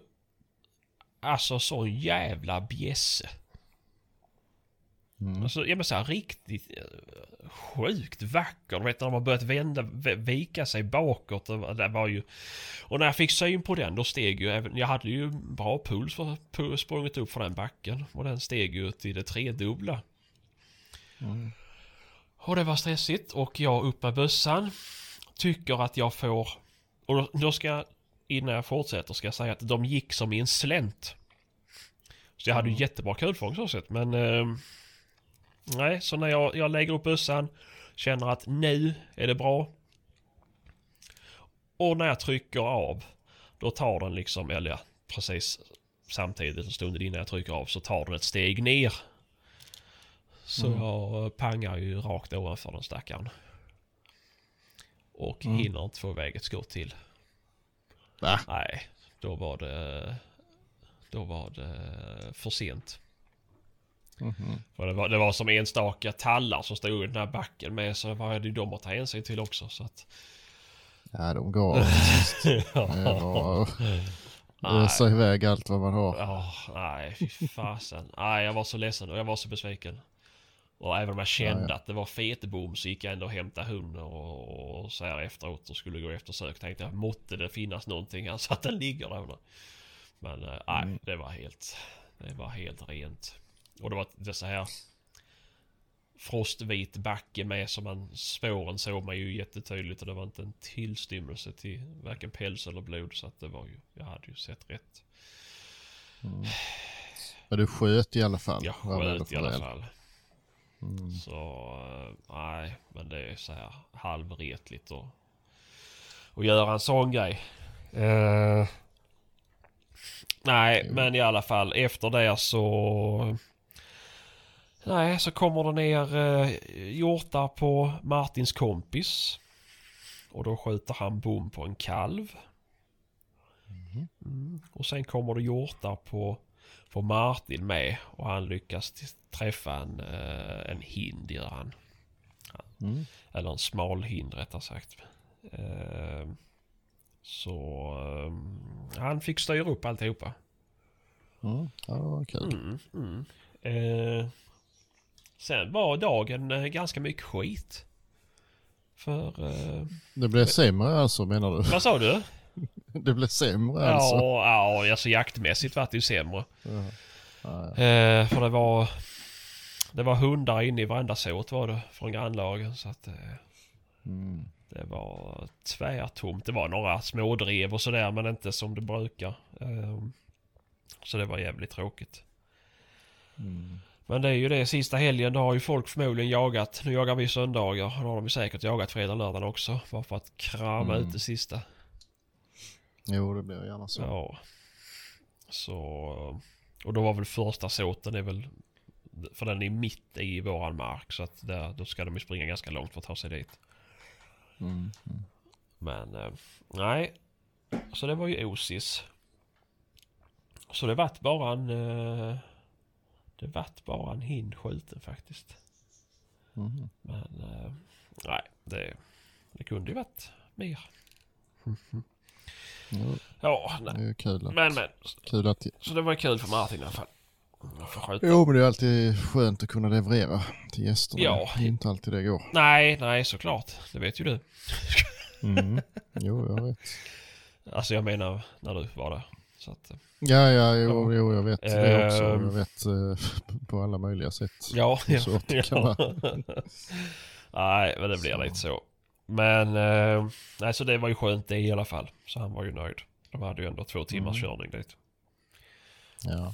S1: Alltså sån jävla bjässe.
S2: Mm.
S1: Alltså, jag menar såhär riktigt eh, sjukt vacker. Du vet när de har börjat vända, vika sig bakåt. Det var ju... Och när jag fick syn på den då steg ju även... Jag hade ju bra puls för sprungit upp för den backen. Och den steg ju till det tredubbla.
S2: Mm.
S1: Och det var stressigt och jag upp med bössan. Tycker att jag får... Och då, då ska jag, innan jag fortsätter ska jag säga att de gick som i en slänt. Så jag hade ju jättebra kulfång så sett men... Eh, nej, så när jag, jag lägger upp bössan, känner att nu är det bra. Och när jag trycker av, då tar den liksom, eller ja, precis samtidigt, en stund innan jag trycker av, så tar den ett steg ner. Så
S2: Mm.
S1: jag pangar ju rakt ovanför den stackaren. Och
S2: Mm.
S1: hinner inte få iväg ett skott till.
S2: Va?
S1: Nej, då var det... Då var det för sent.
S2: Mhm.
S1: För det var, det var som enstaka tallar som stod i den här backen med så var det ju de att ta hänsyn till också så att...
S2: Ja, de går sist. Det var ösa iväg allt vad man har.
S1: Ja, nej fy fasen. Nej jag var så ledsen och jag var så besviken. Och även om jag kände
S2: Ja, ja.
S1: att det var fetebom så gick jag ändå och hämtade hunden och, och så här efteråt och skulle gå efter sök. Tänkte jag måtte det finnas någonting här så att den ligger där. Men eh, nej,
S2: Mm.
S1: det var helt... Det var helt rent. Och det var det så här frostvit backe med som man spåren såg man ju jättetydligt och det var inte en tillstymmelse till varken päls eller blod så att det var ju, jag hade ju sett rätt.
S2: Mm. Men du sköt i alla fall.
S1: Jag sköt i alla fall.
S2: Mm.
S1: Så eh, nej, men det är så här halvretligt och, och göra en sån grej. Eh, nej, men i alla fall efter det så... Nej, så kommer det ner eh, hjortar på Martins kompis. Och då skjuter han bom på en kalv.
S2: Mhm.
S1: Mm. Och sen kommer det hjortar på, på Martin med. Och han lyckas träffa en, eh, en hind gör han.
S2: Mm.
S1: Eller en smal hind rättare sagt. Eh, så eh, han fick styra upp alltihopa.
S2: Mm. Ja, det var kul.
S1: Sen var dagen eh, ganska mycket skit. För... Eh,
S2: Det blev sämre alltså menar du?
S1: vad sa du?
S2: Det blev sämre alltså?
S1: Ja, ja, alltså jaktmässigt var det ju sämre.
S2: Ja. Ja, ja.
S1: Eh, för det var... Det var hundar inne i varenda såt var det från grannlagen så att... Eh,
S2: Mm.
S1: det var tvärtomt. Det var några smådrev och sådär men inte som det brukar. Eh, så det var jävligt tråkigt.
S2: Mm.
S1: Men det är ju det, sista helgen då har ju folk förmodligen jagat. Nu jagar vi söndagar och då har de ju säkert jagat fredag och lördag också. Bara för att krama
S2: Mm.
S1: ut det sista.
S2: Jo, det blir gärna så.
S1: Ja. Så... Och då var väl första såten är väl... För den är mitt i våran mark så att där, då ska de ju springa ganska långt för att ta sig dit.
S2: Mm. Mm.
S1: Men eh, nej. Så det var ju osis. Så det vart bara en... Det vart bara en hind skjuten faktiskt.
S2: Mm.
S1: Men eh, nej, det, det kunde ju varit mer.
S2: Jo,
S1: Ja,
S2: det
S1: nej.
S2: är ju kul att,
S1: Men men.
S2: kul att...
S1: Så det var kul för Martin i alla fall.
S2: Jo, men det är alltid skönt att kunna leverera till gästerna.
S1: Ja.
S2: Det är inte alltid det går.
S1: Nej, nej såklart. Det vet ju du.
S2: Mm. Jo, jag vet.
S1: Alltså jag menar när du var där. Så att, eh,
S2: Ja, ja, jo, jo jag vet det också.
S1: Ehm.
S2: Jag vet eh, på alla möjliga sätt.
S1: ja, ja,
S2: kan
S1: ja.
S2: vara.
S1: Nej, men det blir
S2: Så.
S1: lite så. Men, eh, nej så det var ju skönt det i alla fall. Så han var ju nöjd. De hade ju ändå två timmars
S2: Mm.
S1: körning dit.
S2: Ja.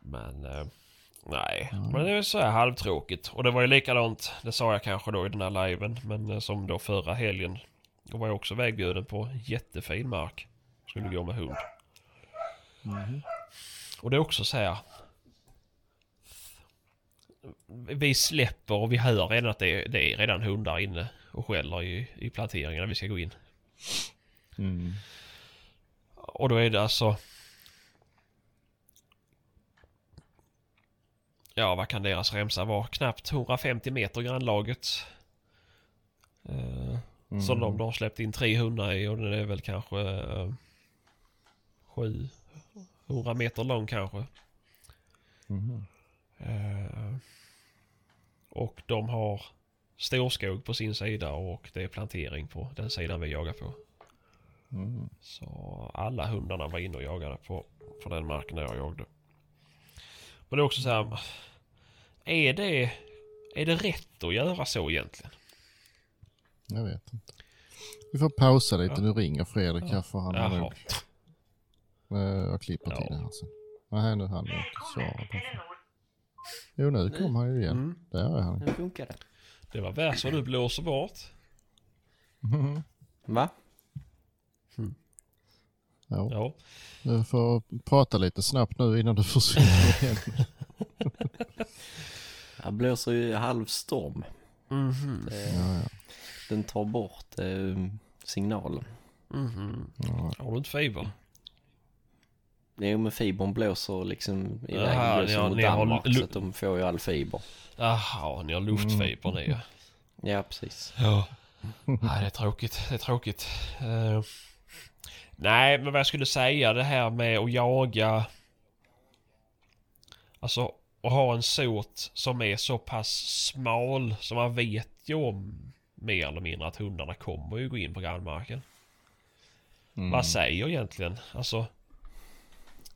S1: Men, eh, nej.
S2: Mm.
S1: Men det är så här halvtråkigt. Och det var ju likadant, det sa jag kanske då i den här liven, men eh, som då förra helgen. Då var jag också vägbjuden på jättefin mark. Skulle gå med hund.
S2: Mhm.
S1: Och det är också så här. Vi släpper och vi hör redan att det är, det är redan hundar inne och skäller i, i planteringen när vi ska gå in.
S2: Mm.
S1: Och då är det alltså... ja vad kan deras remsa vara? Knappt 150 meter grannlaget. Eh,
S2: Mm.
S1: Som de, har släppt in 300 i och den är väl kanske eh, 700 meter lång kanske.
S2: Mhm.
S1: Eh, och de har storskog på sin sida och det är plantering på den sidan vi jagar på.
S2: Mm.
S1: Så alla hundarna var inne och jagade på, på den marken där jag jagade. Men det är också så här. Är det, är det rätt att göra så egentligen?
S2: Jag vet inte. Vi får pausa lite.
S1: Ja.
S2: Nu ringer Fredrik här för han har nog... Eh, Jag klipper till det här sen. Nej, nu hann jag inte svara. Jo, nu kom han ju igen.
S3: Mm,
S2: Där är han.
S3: nu funkar det.
S1: Det var värst vad du blåser bort.
S3: Va?
S2: Ja,
S1: Ja.
S2: du får prata lite snabbt nu innan du försvinner igen.
S3: Det blåser ju halvstorm.
S1: Mhm.
S3: Det,
S2: Ja, ja.
S3: Den tar bort eh, signalen.
S1: Mhm.
S2: ja.
S1: Har du inte fiber?
S3: Jo men fibern blåser liksom iväg
S1: Jaha,
S3: blåser
S1: ni har-
S3: mot
S1: ni har
S3: Danmark
S1: lu-
S3: så att de får ju all fiber.
S1: Jaha, ni har luftfiber ni ja.
S3: Ja precis.
S1: Ja. Nej, det är tråkigt. Det är tråkigt. Eh, nej, men vad jag skulle säga det här med att jaga. Alltså att ha en sort som är så pass smal så man vet ju om mer eller mindre att hundarna kommer ju gå in på grannmarken.
S2: Mm.
S1: Vad säger egentligen? Alltså.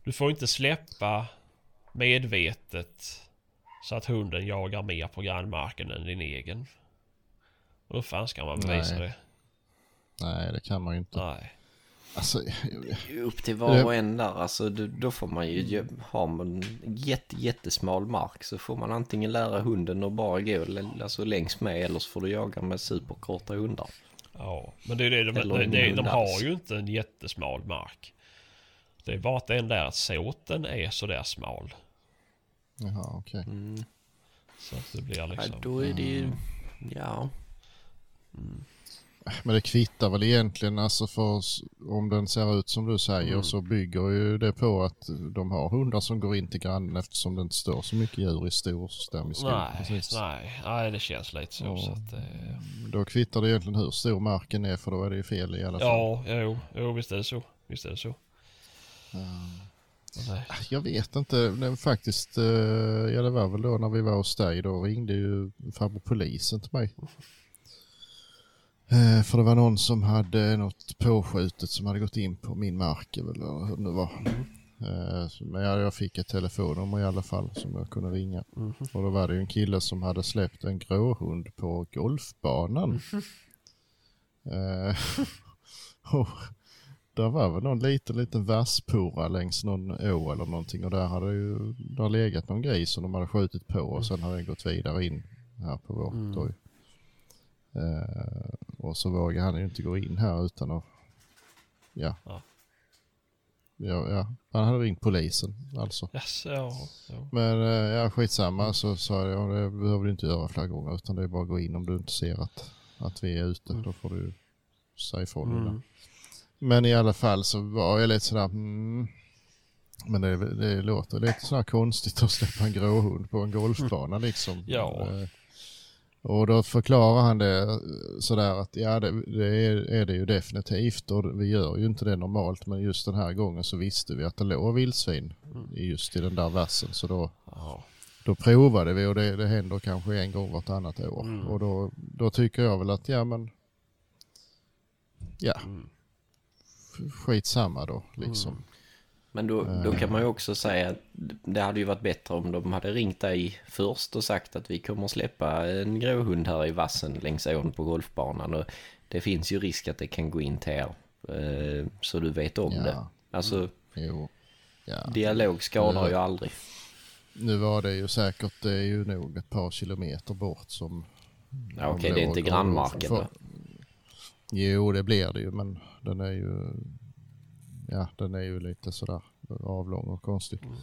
S1: Du får inte släppa medvetet så att hunden jagar mer på grannmarken än din egen. Hur fan ska man bevisa
S2: Nej.
S1: det?
S2: Nej, det kan man ju inte.
S1: Nej.
S2: Alltså,
S3: Upp till var och en där, alltså då, får man ju, har man jätte, jättesmal mark så får man antingen lära hunden att bara gå alltså längs med eller så får du jaga med superkorta hundar.
S1: Ja, men det är det, de,
S3: Eller
S1: de,
S3: ingen
S1: de, har ju inte en jättesmal mark. Det är bara att den där såten är sådär smal.
S2: jaha, okej.
S3: Mm.
S1: Så att det blir
S3: Ja,
S1: liksom...
S3: då är det ju, ja.
S2: Men det kvittar väl egentligen alltså för om den ser ut som du säger
S1: Mm.
S2: så bygger ju det på att de har hundar som går in till grannen eftersom det inte står så mycket djur i storstam i skogen.
S1: Nej, nej, nej, det känns lite så.
S2: Ja.
S1: så att, eh,
S2: Då kvittar det egentligen hur stor marken är för då är det ju fel i alla fall.
S1: ja, jo, jo, visst är det så. Visst är det så. Nej.
S2: Jag vet inte, men faktiskt, eh, ja det var väl då när vi var hos dig, då ringde ju farbror polisen till mig. Eh, För det var någon som hade något påskjutet som hade gått in på min mark eller hur det nu var. Eh, Men jag fick ett telefonnummer i alla fall som jag kunde ringa.
S1: Mhm.
S2: Och då var det ju en kille som hade släppt en gråhund på golfbanan. Och där var väl någon liten, liten vasspora längs någon å eller någonting och där hade ju det har legat någon gris som de hade skjutit på och sen har den gått vidare in här på vårt
S1: Mm.
S2: torg. Eh, och så vågar han ju inte gå in här utan att, ja.
S1: Ja.
S2: Ja, ja. Han hade ringt polisen alltså.
S1: Yes, ja, ja.
S2: Men eh, ja, skitsamma så sa jag, ja, det behöver du inte göra flera gånger utan det är bara att gå in om du inte ser att, att vi är ute. Då får du säga ifrån.
S1: Mm.
S2: Men i alla fall så var jag lite sådär, mm. Men det, det låter lite sådär konstigt att släppa en gråhund på en golfbana liksom.
S1: Ja.
S2: Eh, Och då förklarar han det sådär att ja det, det är, är det ju definitivt och vi gör ju inte det normalt men just den här gången så visste vi att det låg vildsvin i just i den där vassen så då,
S1: Ja.
S2: då provade vi och det, det händer kanske en gång vartannat år
S1: Mm.
S2: och då, då tycker jag väl att ja men ja
S1: Mm.
S2: Skitsamma då liksom.
S3: Men då, då kan man ju också säga att det hade ju varit bättre om de hade ringt dig först och sagt att vi kommer släppa en gråhund här i vassen längs ån på golfbanan och det finns ju risk att det kan gå in till er. eh, Så du vet om
S2: Ja.
S3: det. Alltså
S2: Jo. Ja.
S3: dialog skadar ju aldrig.
S2: Nu var det ju säkert, det är ju nog ett par kilometer bort som...
S3: Ja, Okej, det är inte grannmarken
S2: för-
S3: då.
S2: Jo, det blir det ju, men den är ju... Ja, den är ju lite sådär avlång och konstig.
S1: Mm.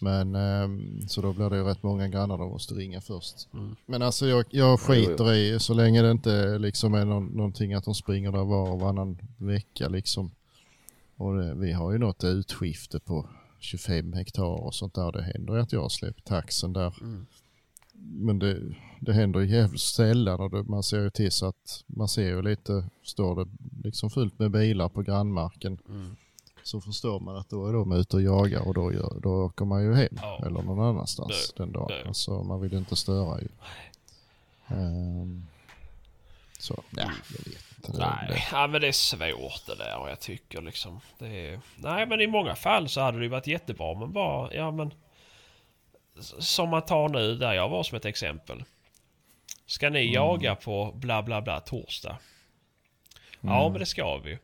S2: Men ehm, så då blir det ju rätt många grannar de måste ringa först.
S1: Mm.
S2: Men alltså jag, jag skiter i, så länge det inte liksom är någon, någonting att de springer där var och varannan vecka liksom. Och det, vi har ju något utskifte på 25 hektar och sånt där. Det händer ju att jag har släppt taxen där.
S1: Mm.
S2: Men det, det händer jävligt sällan och det, man ser ju till så att man ser ju lite, står det liksom fullt med bilar på grannmarken
S1: Mm.
S2: så förstår man att då är de ute och jagar och då, gör, då åker man ju hem
S1: Ja.
S2: eller någon annanstans
S1: Det-
S2: den dagen.
S1: det-
S2: Alltså man vill inte störa ju. Ehm, så, ja, jag vet inte.
S1: Nej, ja, men det är svårt det där och jag tycker liksom det är... Nej men i många fall så hade det ju varit jättebra men bara, ja men... Som man tar nu där jag var som ett exempel. Ska ni jaga på bla bla bla torsdag? Ja men det ska vi.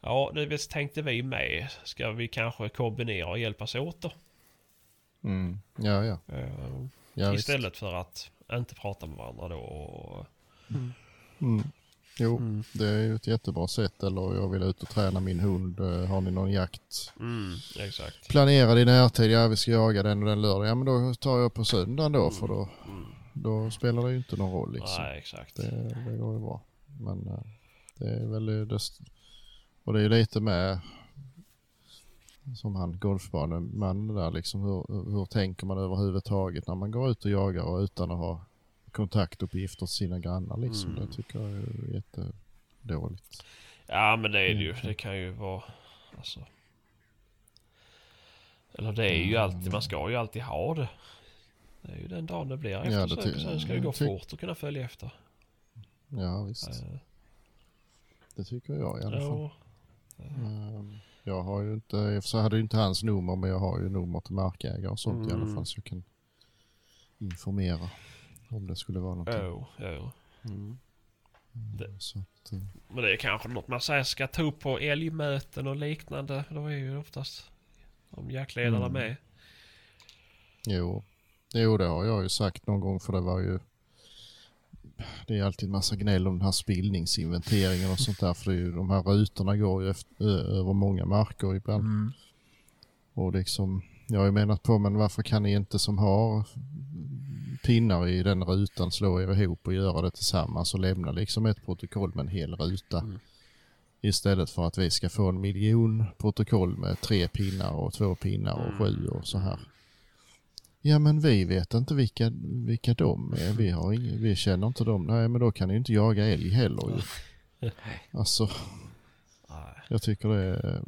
S1: Ja visst tänkte vi med. Ska vi kanske kombinera och hjälpas åt då?
S2: mm, ja, ja.
S1: Eh,
S2: ja visst.
S1: istället för att inte prata med varandra då. Och,
S2: Mm. Jo,
S1: Mm.
S2: det är ju ett jättebra sätt. Eller jag vill ut och träna min hund. Eh, Har ni någon jakt
S1: mm, exakt.
S2: planerad i närtid? Ja, vi ska jaga den och den lördagen. Ja, men då tar jag på söndagen då. För då,
S1: Mm.
S2: då spelar det ju inte någon roll liksom.
S1: Nej exakt.
S2: Det, det går ju bra. Men eh, det är väl det och det är ju lite med som han golfbanemannen där liksom hur, hur tänker man överhuvudtaget när man går ut och jagar och utan att ha kontaktuppgifter till sina grannar liksom.
S1: Mm.
S2: Det tycker jag är jättedåligt.
S1: Ja men det är det ju. Det kan ju vara... Alltså... Eller det är ju alltid, man ska ju alltid ha det. Det är ju den dagen det blir
S2: Ja,
S1: eftersök
S2: det
S1: sen ska det gå fort att kunna följa efter.
S2: Ja visst,
S1: Eh,
S2: det tycker jag i alla fall.
S1: ja.
S2: Ehm, Jag har ju inte, för sig hade ju inte hans nummer men jag har ju nummer till markägare och sånt i alla
S1: Mm.
S2: fall så jag kan informera om det skulle vara någonting.
S1: Jo, jo.
S3: Mm.
S1: det-
S2: Så att, eh,
S1: Men det är kanske något man säger ska ta upp på älgmöten och liknande. Då är ju oftast de jaktledarna
S2: Mm.
S1: med.
S2: jo. jo, det har jag ju sagt någon gång för det var ju det är alltid massa gnäll om den här spillningsinventeringen och sånt där för det är ju, de här rutorna går ju efter, ö- över många marker ibland.
S1: Mm.
S2: Och liksom, jag har ju menat på men varför kan ni inte som har pinnar i den rutan slå er ihop och göra det tillsammans och lämna liksom ett protokoll med en hel ruta.
S1: Mm.
S2: Istället för att vi ska få en miljon protokoll med tre pinnar och två pinnar och sju och så här. Ja men vi vet inte vilka, vilka de är. Vi, har ing, vi känner inte dem. Nej men då kan ni ju inte jaga älg heller ju. Alltså jag tycker det är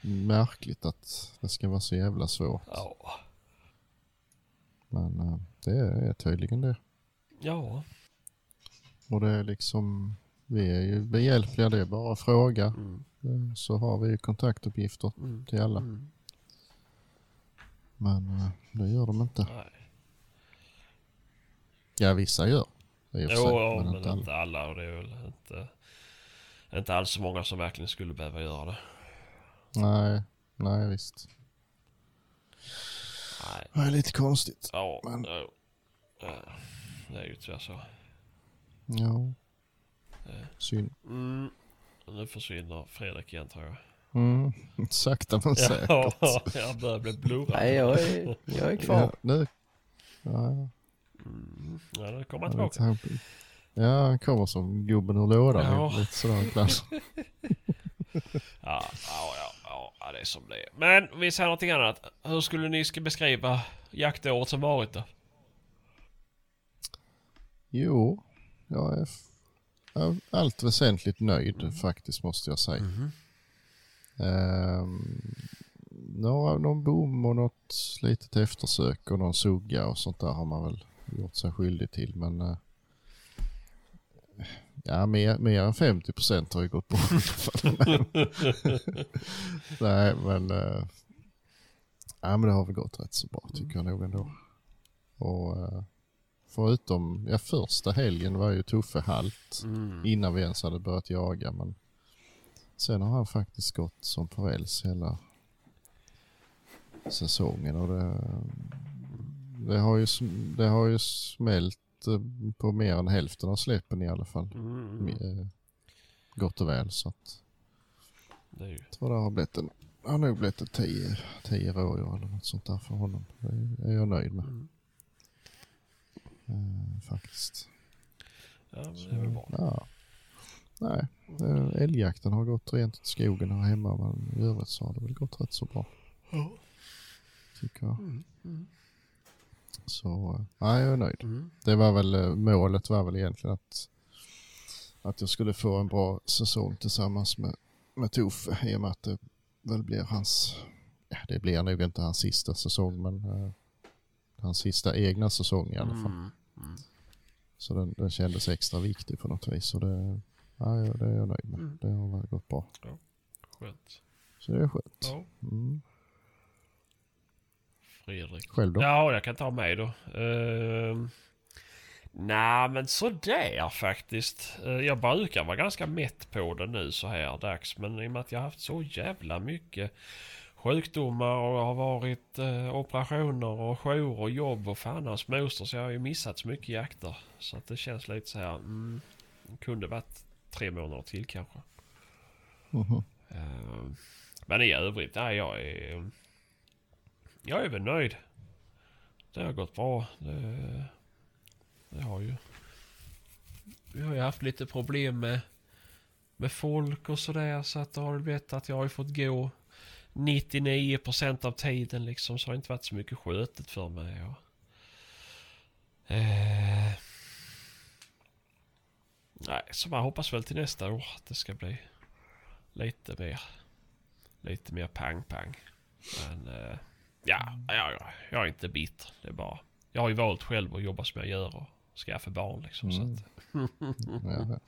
S2: märkligt att det ska vara så jävla svårt. Men eh, det är tydligen det.
S1: Ja.
S2: Och det är liksom, vi är ju behjälpliga. Det är bara att fråga.
S1: Mm.
S2: Eh, Så har vi ju kontaktuppgifter
S1: Mm.
S2: till alla.
S1: Mm.
S2: Men eh, det gör de inte.
S1: Nej.
S2: Ja vissa gör.
S1: Jo,
S2: sig,
S1: ja,
S2: men
S1: men
S2: inte alla.
S1: inte alla och det är väl inte, inte alls så många som verkligen skulle behöva göra det.
S2: Nej, nej visst.
S1: Nej.
S2: Det är lite konstigt.
S1: Ja,
S2: Men-
S1: ja. Det är ju tyvärr så.
S2: Ja. Synd.
S1: Mm. Nu försvinner Fredrik igen tror jag.
S2: Mm. Sakta men säkert.
S1: Ja, jag börjar bli blurrad.
S3: Nej, jag är, jag är kvar.
S2: Ja, nu. Ja,
S1: Mm. Ja, nu kommer han tillbaka.
S2: ja, han kommer som gubben ur lådan.
S1: Ja.
S2: Lite sådär ibland.
S1: Ja, ja, ja, ja, det är som det är. Men vi säger någonting annat. Hur skulle ni ska beskriva jaktåret som varit då?
S2: Jo, jag är f- jag är allt väsentligt nöjd
S1: Mm.
S2: faktiskt måste jag säga. Ehm, några, någon bom och något litet eftersök och någon sugga och sånt där har man väl gjort sig skyldig till. Men eh, ja, mer, mer än 50 procent har ju gått bort. Nej, men, eh, ja, men det har väl gått rätt så bra tycker jag nog ändå. Och eh, förutom, ja första helgen var ju Tuffe halt
S1: Mm.
S2: innan vi ens hade börjat jaga. Men sen har han faktiskt gått som på räls hela säsongen. Och det, det, har ju, det har ju smält eh, på mer än hälften av släppen i alla fall.
S1: Mm.
S2: Eh, Gott och väl. Så att,
S1: Det är ju...
S2: jag tror det har blivit en, har nog blivit ett tio, tio rådjur eller något sånt där för honom. Det är jag nöjd med
S1: Mm.
S2: eh, faktiskt.
S1: Ja, men det är väl bra.
S2: Ja. Nej, älgjakten har gått rent åt skogen här hemma men i övrigt så har det väl gått rätt så bra.
S1: Ja.
S2: tycker jag.
S1: Mm. Mm.
S2: Så ja, jag är nöjd.
S1: Mm.
S2: Det var väl eh, målet var väl egentligen att, att jag skulle få en bra säsong tillsammans med, med Toffe i och med att det väl blir hans, ja det blir nog inte hans sista säsong men uh, hans sista egna säsong i alla fall.
S1: Mm. Mm.
S2: Så den, den kändes extra viktig på något vis och det, ja, ja, det är jag nöjd med.
S1: Mm.
S2: Det har väl gått bra.
S1: Skönt.
S2: Så det är skönt.
S1: Ja.
S2: Mm.
S1: Fredrik.
S2: Själv då?
S1: Ja, jag kan ta mig då. Uh, Nej, men sådär faktiskt. Uh, jag brukar vara ganska mätt på det nu så här dags. Men i och med att jag har haft så jävla mycket sjukdomar och det har varit uh, operationer och jour och jobb och fan hans moster så jag har ju missat så mycket jakter. Så att det känns lite så här. Mm, kunde varit tre månader till kanske.
S2: Mhm.
S1: Uh, men i övrigt, nej jag är... Jag är väl nöjd. Det har gått bra. Det, det har ju... Vi har ju haft lite problem med, med folk och sådär. Så att det har blivit att jag har ju fått gå 99% av tiden liksom. Så har inte varit så mycket skötet för mig. Och, eh, nej, så man hoppas väl till nästa år att det ska bli lite mer. Lite mer pang-pang. Men eh, ja, jag, jag är inte bitter. Det är bara... Jag har ju valt själv att jobba som jag gör och skaffa barn liksom. Så
S2: Mm.
S1: att,
S2: Ja, ja.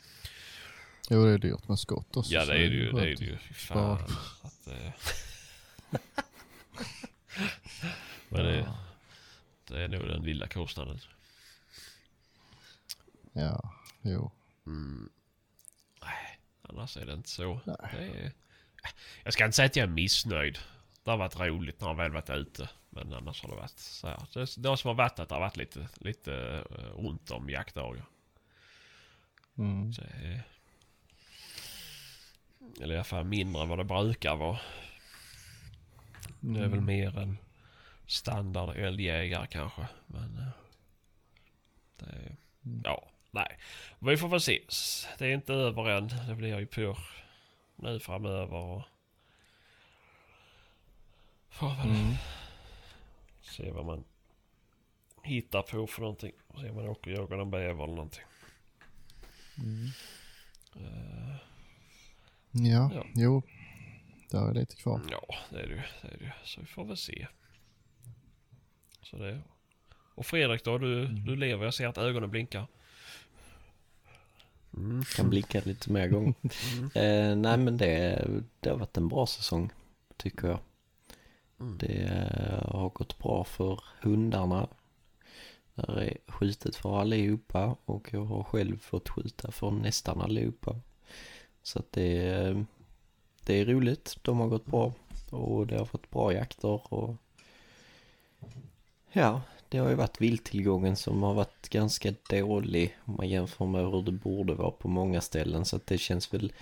S2: Jo, det är dyrt med skott också.
S1: ja
S2: så
S1: det är det ju. Det är det ju. Fy fan. Att, eh. Men det, det är nog den lilla kostnaden.
S2: Ja, jo.
S1: Mm. Nej, annars är det inte så.
S2: Nej.
S1: Det är, jag ska inte säga att jag är missnöjd. Det har varit roligt när jag väl varit ute. Men annars har det varit så här. Det, det som har varit att det har varit lite, lite eh, ont om jaktdagar.
S2: Mm.
S1: Så, eh, eller i alla fall mindre än vad det brukar vara. Det är väl
S2: Mm.
S1: mer en standard älgjägare kanske. Men eh, det är,
S2: Mm.
S1: ja, nej. Vi får väl se. Det är inte över än. Det blir ju på nu framöver. Får väl
S2: Mm.
S1: se vad man hittar på för någonting. Se om man åker och jagar en bäver eller någonting.
S2: Mm.
S1: Eh,
S2: Ja,
S1: Ja.
S2: jo. Där är lite kvar.
S1: Ja, det är det ju. Det är det ju. Så vi får väl se. Så det. Och Fredrik då? Du, du lever. Jag ser att ögonen blinkar. Mm.
S3: Kan blinka lite mer gånger.
S1: Mm.
S3: Eh, nej men det, det har varit en bra säsong tycker jag.
S1: Mm.
S3: Det har gått bra för hundarna. Där är skjutet för allihopa och jag har själv fått skjuta för nästan allihopa. Så att det, det är roligt. De har gått bra och det har fått bra jakter och ja, det har ju varit vilttillgången som har varit ganska dålig om man jämför med hur det borde vara på många ställen så att det känns väl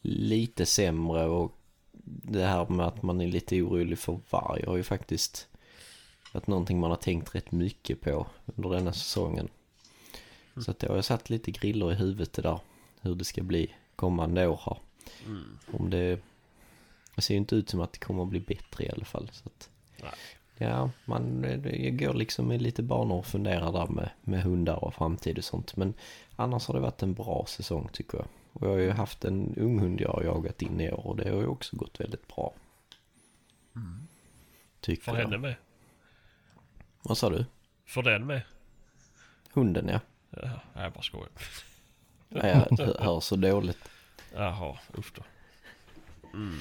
S3: lite sämre och det här med att man är lite orolig för varg har ju faktiskt varit någonting man har tänkt rätt mycket på under denna säsongen. Så att det har ju satt lite griller i huvudet det där hur det ska bli kommande år här.
S1: Mm.
S3: Om det, det ser ju inte ut som att det kommer att bli bättre i alla fall. Så att,
S1: Nej.
S3: ja, man det går liksom med lite banor och funderar där med, med hundar och framtid och sånt. Men annars har det varit en bra säsong tycker jag. Och jag har ju haft en ung hund jag har jagat in i år och det har ju också gått väldigt bra. Tycker
S1: För
S3: jag.
S1: henne med.
S3: Vad sa du?
S1: För den med.
S3: Hunden ja.
S1: Jaha, jag bara skojar.
S3: ja jag hör- hör så dåligt.
S1: Jaha, usch då. Mm.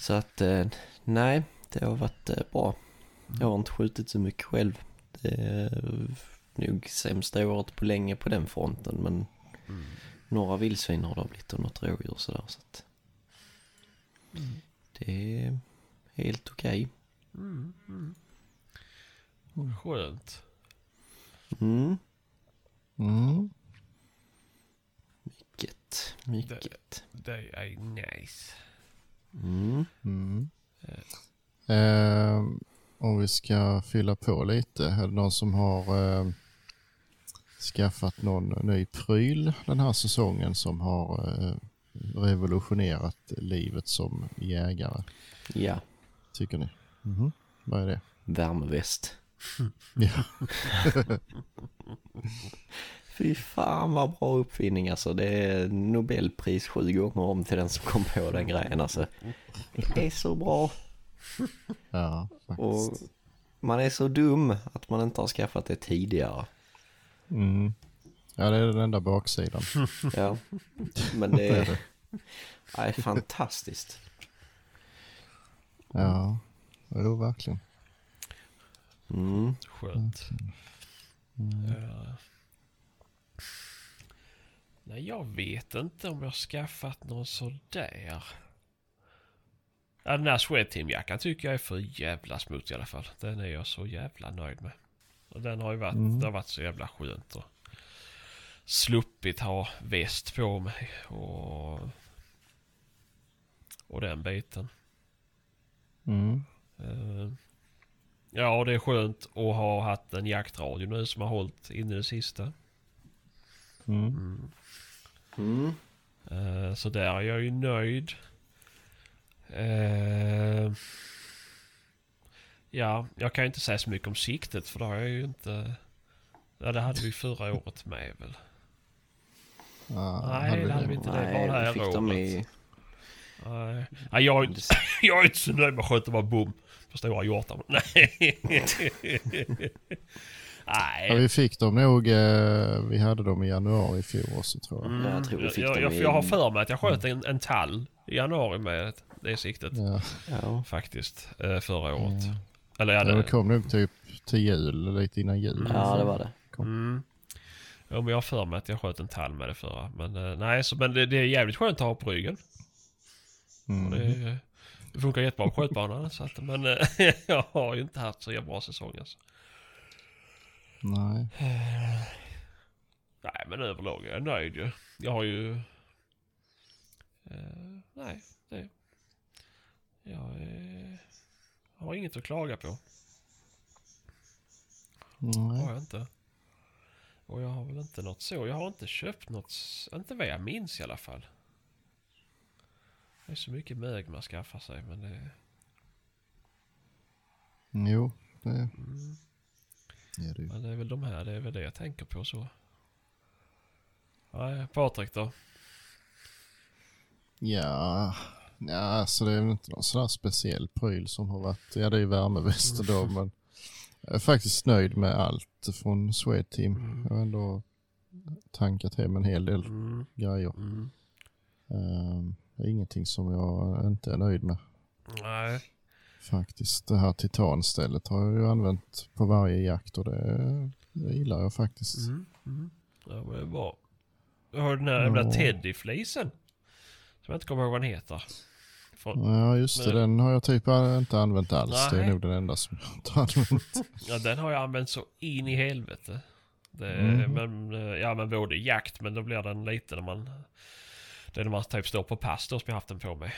S3: Så att eh, nej, det har varit eh, bra. Jag har inte skjutit så mycket själv. Det är nog sämsta året på länge på den fronten men
S1: Mm.
S3: Några vildsvin har det blivit och något rådjur sådär så att det är helt okej.
S1: Mm. Mm. Skönt.
S3: Mm,
S2: Mm.
S3: mycket, mycket.
S1: Det är nice.
S3: Mm.
S2: Mm. Eh, om vi ska fylla på lite. Är det någon som har eh, skaffat någon ny pryl den här säsongen som har eh, revolutionerat livet som jägare?
S3: Ja,
S2: Tycker ni? Mhm. Vad är det?
S3: Värmeväst.
S2: Ja.
S3: Fy fan vad bra uppfinning alltså. Det är Nobelpris sju gånger om till den som kom på den grejen alltså. Det är så bra.
S2: Ja,
S3: Och
S2: faktiskt.
S3: man är så dum att man inte har skaffat det tidigare.
S2: Mm. Ja, det är den enda baksidan.
S3: Ja, men det är, ja, det är fantastiskt.
S2: Ja, jo verkligen.
S3: Mm.
S1: Skönt. Ja. Nej, jag vet inte om jag skaffat någon sådär. Ja, den här Swedteam-jackan tycker jag är för jävla smutsig i alla fall. Den är jag så jävla nöjd med. Och den har ju varit,
S2: Mm.
S1: det har varit så jävla skönt och sluppit ha väst på mig och, och den biten.
S2: Mm.
S1: Eh, Ja, det är skönt att ha haft en jaktradio nu som har hållit in i det sista.
S2: Mm.
S3: Mm.
S1: Eh, Så där är jag ju nöjd. Eh, Ja, jag kan ju inte säga så mycket om siktet för det har jag ju inte... Ja, det hade vi förra året med väl?
S2: Ja,
S1: Nej,
S2: hade
S1: det hade vi inte. det
S3: Nej,
S1: var det här
S3: fick
S1: året.
S3: i...
S1: Nej, Nej jag, är inte- jag är inte så nöjd med att skjuta bara bom på stora hjortar. Nej.
S2: Ja,
S1: Nej.
S2: vi fick dem nog, eh, vi hade dem i januari i fjol också tror jag.
S3: Ja, jag tror vi fick
S1: jag,
S3: dem
S1: jag,
S3: i-
S1: jag har för mig att jag sköt en, en tall i januari med det siktet.
S2: Ja,
S3: Ja.
S1: Faktiskt. eh, Förra året.
S2: Ja.
S1: Eller ja,
S2: det
S1: det...
S2: kom nog typ till jul, lite innan jul.
S3: ja, det var det.
S1: Mm. Ja, men jag har för mig att jag sköt en tall med det förra. Men eh, nej, så, men det, det är jävligt skönt att ha på ryggen.
S2: Mm.
S1: det, det funkar jättebra på skjutbanan. Så att, men eh, jag har ju inte haft så jävla bra säsong alltså.
S2: Nej.
S1: Nej, men överlag är jag nöjd ju. Jag har ju... Eh, nej, det... Jag eh, har inget att klaga på. har
S2: Nej.
S1: jag inte. Och jag har väl inte något så. Jag har inte köpt något, inte vad jag minns i alla fall. Det är så mycket mög man skaffar sig men det...
S2: Jo, det
S1: Mm,
S2: är det ju.
S1: men det är väl de här, det är väl det jag tänker på så. Nej, Patrik då?
S2: Ja, ja alltså det är väl inte någon sån speciell pryl som har varit, ja det är ju värmeväster då men jag är faktiskt nöjd med allt från Swedteam.
S1: Mm.
S2: Jag har ändå tankat hem en hel del
S1: Mm,
S2: grejer.
S1: mm.
S2: Ehm, det är ingenting som jag inte är nöjd med
S1: Nej.
S2: faktiskt. Det här titanstället har jag ju använt på varje jakt och det, det gillar jag faktiskt.
S1: Mm, mm. Ja, men det är bra. Jag har den här jävla
S2: Ja.
S1: Teddyflisen. Som jag inte kommer ihåg vad den heter. Från,
S2: Ja just det,
S1: Men-
S2: den har jag typ inte använt alls. Det är
S1: Nej.
S2: nog den enda som jag inte har använt.
S1: ja, den har jag använt så in i helvete. Det,
S2: Mhm.
S1: men, eh, ja men både jakt men då blir den lite när man... Det är när man typ står på pass då som jag haft den på mig.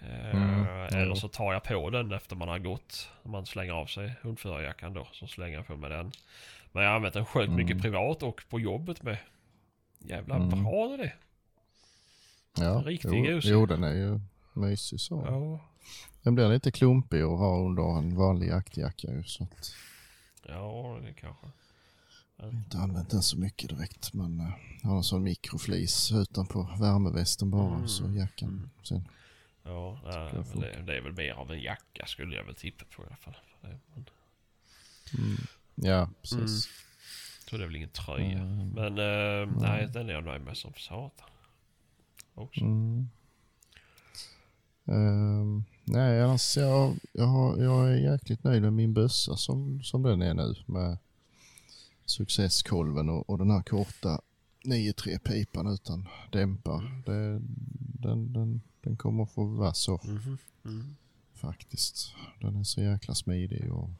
S1: Eh,
S2: Mm,
S1: Eller så tar jag på den efter man har gått. Man slänger av sig hundförarjackan då. Så slänger jag på mig den. Men jag har använt den sjukt
S2: Mm.
S1: mycket privat och på jobbet med. Jävla
S2: Mm.
S1: bra det är det.
S2: Ja,
S1: Riktig
S2: jo, jo, den är ju mysig så.
S1: Ja.
S2: Den blir lite klumpig att ha under en vanlig jaktjacka ju, så att
S1: Ja, det kanske.
S2: jag har inte använt den så mycket direkt. Men uh, jag har en sån mikroflis utanpå värmevästen bara
S1: Mm.
S2: så jackan.
S1: Mm.
S2: Sen,
S1: Ja, nej, det, det är väl mer av en jacka skulle jag väl tippa på i alla fall.
S2: Mm. Ja, precis.
S1: så det är väl ingen tröja.
S2: Mm.
S1: Men eh, nej, den är jag nöjd med som satan. Också.
S2: Mm. Ehm, nej, annars jag, jag, jag är jäkligt nöjd med min bössa som, som den är nu med successkolven och, och den här korta 9-3 pipan utan dämpar. Det, den, den, den kommer få vara så
S1: Mhm. Mm.
S2: faktiskt. Den är så jäkla smidig och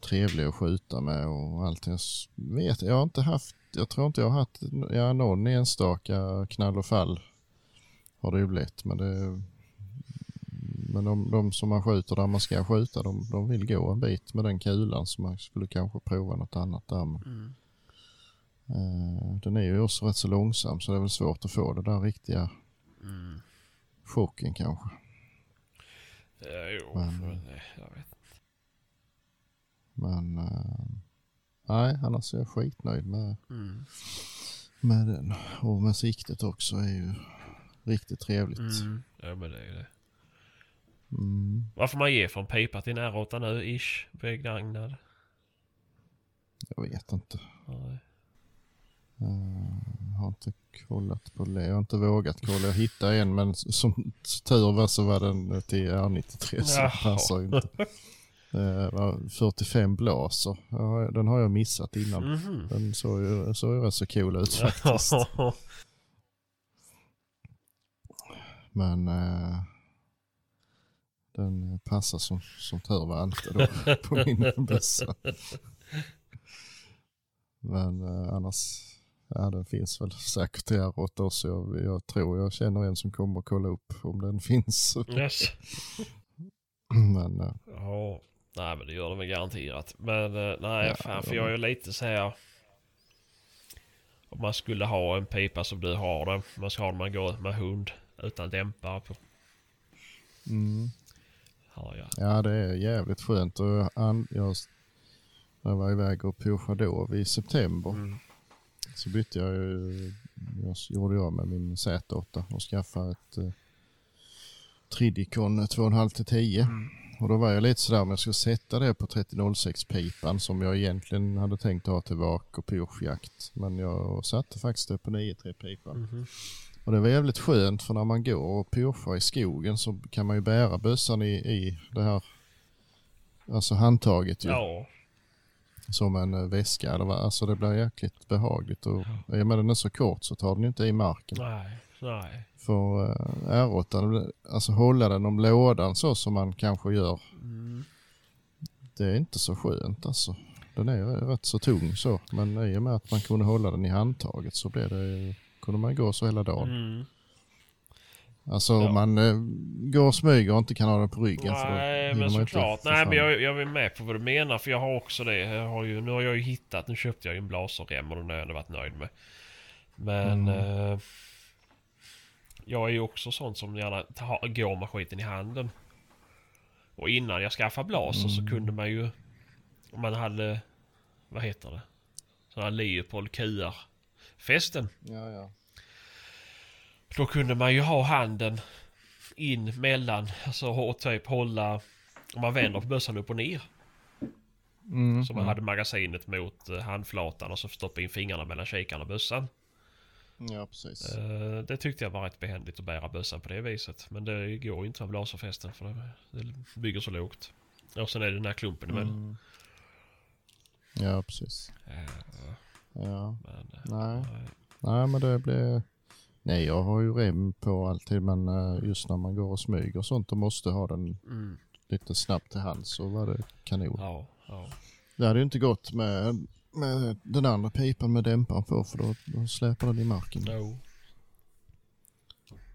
S2: trevlig att skjuta med och allt. Jag vet, jag har inte haft, jag tror inte jag har haft, ja någon enstaka knall och fall har det ju blivit. Men, det, men de, de som man skjuter där man ska skjuta, de, de vill gå en bit med den kulan så man skulle kanske prova något annat där. Men,
S1: Mm.
S2: eh, den är ju också rätt så långsam så det är väl svårt att få det där riktiga
S1: Mm.
S2: chocken kanske.
S1: Ja, jo,
S2: Men-
S1: jag vet.
S2: Men eh, nej, annars är jag skitnöjd med,
S1: Mm.
S2: med den. Och med siktet också är ju riktigt trevligt.
S1: Mm. Ja, men det är det.
S2: Mm.
S1: Vad får man ge för en pipa till en R8 nu, ish, begagnad?
S2: Jag vet inte.
S1: Nej.
S2: Eh, Jag har inte kollat på det. Jag har inte vågat kolla. Jag hittade en men som tur var så var den till R93 så
S1: Jaha.
S2: passar inte. Det var 45 blaser. Ja, Den har jag missat innan.
S1: Mhm.
S2: Den såg ju, såg ju rätt så cool ut faktiskt. Men eh, den passar som, som tur var inte då på min bössa. Men eh, annars, ja den finns väl säkert till R8 också. Jag, jag tror jag känner en som kommer att kolla upp om den finns.
S1: yes.
S2: Men eh,
S1: Ja, nej men det gör de väl garanterat. Men eh, nej,
S2: Ja,
S1: fan för jag är ju lite så här. Om man skulle ha en pipa som du har den. Man ska ha den man går med hund utan dämpare på.
S2: mm,
S1: Har jag.
S2: ja det är jävligt skönt. Och jag, an, jag, när jag var iväg och pushade då i september.
S1: Mm.
S2: Så bytte jag ju, jag gjorde jag med min Z8 och skaffade ett eh, Tridicon 2,5 till 10. Och då var jag lite sådär om jag skulle sätta det på 3006-pipan som jag egentligen hade tänkt ha till vak och pushjakt. Men jag satte faktiskt det på 9-3-pipan.
S1: Mhm.
S2: Och det var jävligt skönt för när man går och pushar i skogen så kan man ju bära bössan i, i det här Alltså handtaget ju.
S1: Ja.
S2: Som en eh, väska. Alltså det blir jäkligt behagligt. Och i och med den är så kort så tar den ju inte i marken.
S1: Nej. Nej.
S2: För uh, R8, alltså hålla den om lådan så som man kanske gör.
S1: Mm.
S2: Det är inte så skönt alltså. Den är ju rätt så tung så. Men i och med att man kunde hålla den i handtaget så blev det, kunde man gå så hela dagen.
S1: Mm.
S2: Alltså
S1: Ja.
S2: man uh, går och smyger och inte kan ha den på ryggen.
S1: Nej men såklart. Nej men jag, jag är med på vad du menar för jag har också det. Jag har ju, nu har jag ju hittat, nu köpte jag ju en blaserrem och den har jag ändå varit nöjd med. Men
S2: Mm.
S1: eh, jag är ju också sån som gärna tar, går med skiten i handen. Och innan jag skaffade blaser så
S2: Mm.
S1: kunde man ju, om man hade, vad heter det? Sådana Leopold QR fästen.
S2: Ja, ja.
S1: Då kunde man ju ha handen in mellan, alltså och typ hålla, om man vänder på bössan upp och ner.
S2: Mm,
S1: Så man hade magasinet mot eh, handflatan och så stoppa in fingrarna mellan kikaren och bössan.
S2: Ja, precis.
S1: Eh, Det tyckte jag var rätt behändigt att bära bössan på det viset. Men det går ju inte med blaserfästen för det, bygger så lågt. Och sen är det den här klumpen emellan.
S2: Mm. Ja, precis.
S1: Eh,
S2: Ja,
S1: Men, eh,
S2: nej.
S1: nej.
S2: Nej, men det blir... Nej, jag har ju rem på alltid, men just när man går och smyger och sånt och måste ha den
S1: Mm.
S2: lite snabbt till hands så var det kanon.
S1: Ja, ja.
S2: Det hade ju inte gått med, med den andra pipan med dämparen på för då, då släpar den i marken.
S1: No.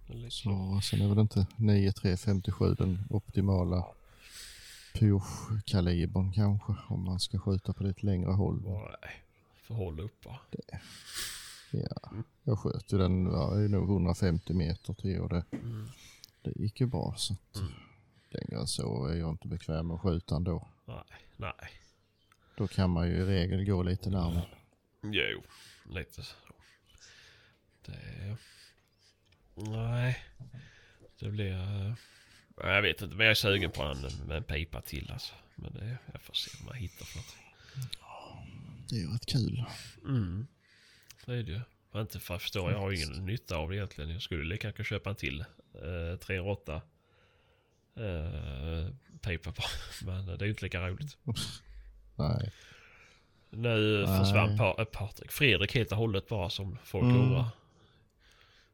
S1: Det så.
S2: Sen är väl inte 9357 den optimala push-kalibern kanske om man ska skjuta på lite längre håll.
S1: Nej. Får hålla upp bara.
S2: Ja, jag sköt ju den, ja, det är nog 150 meter till och det,
S1: Mm.
S2: det gick ju bra. Så att
S1: Mm.
S2: längre än så är jag inte bekväm med att skjuta ändå.
S1: Nej, nej.
S2: Då kan man ju i regel gå lite närmare.
S1: Jo, lite så. Det... Nej. Det blir... eh, Jag vet inte, men jag är sugen på en med en pipa till alltså. Men det, jag får se vad man hittar för något.
S2: Det är ju rätt kul.
S1: Mm. Det är det ju. Men inte för att förstå, jag har ju ingen nytta av det egentligen. Jag skulle lika gärna köpa en till. Eh, 308. Eh, pipa på. Men det är ju inte lika roligt.
S2: Nej.
S1: Nu
S2: Nej.
S1: försvann pa- Patrik. Fredrik helt och hållet bara som folk
S2: Mm.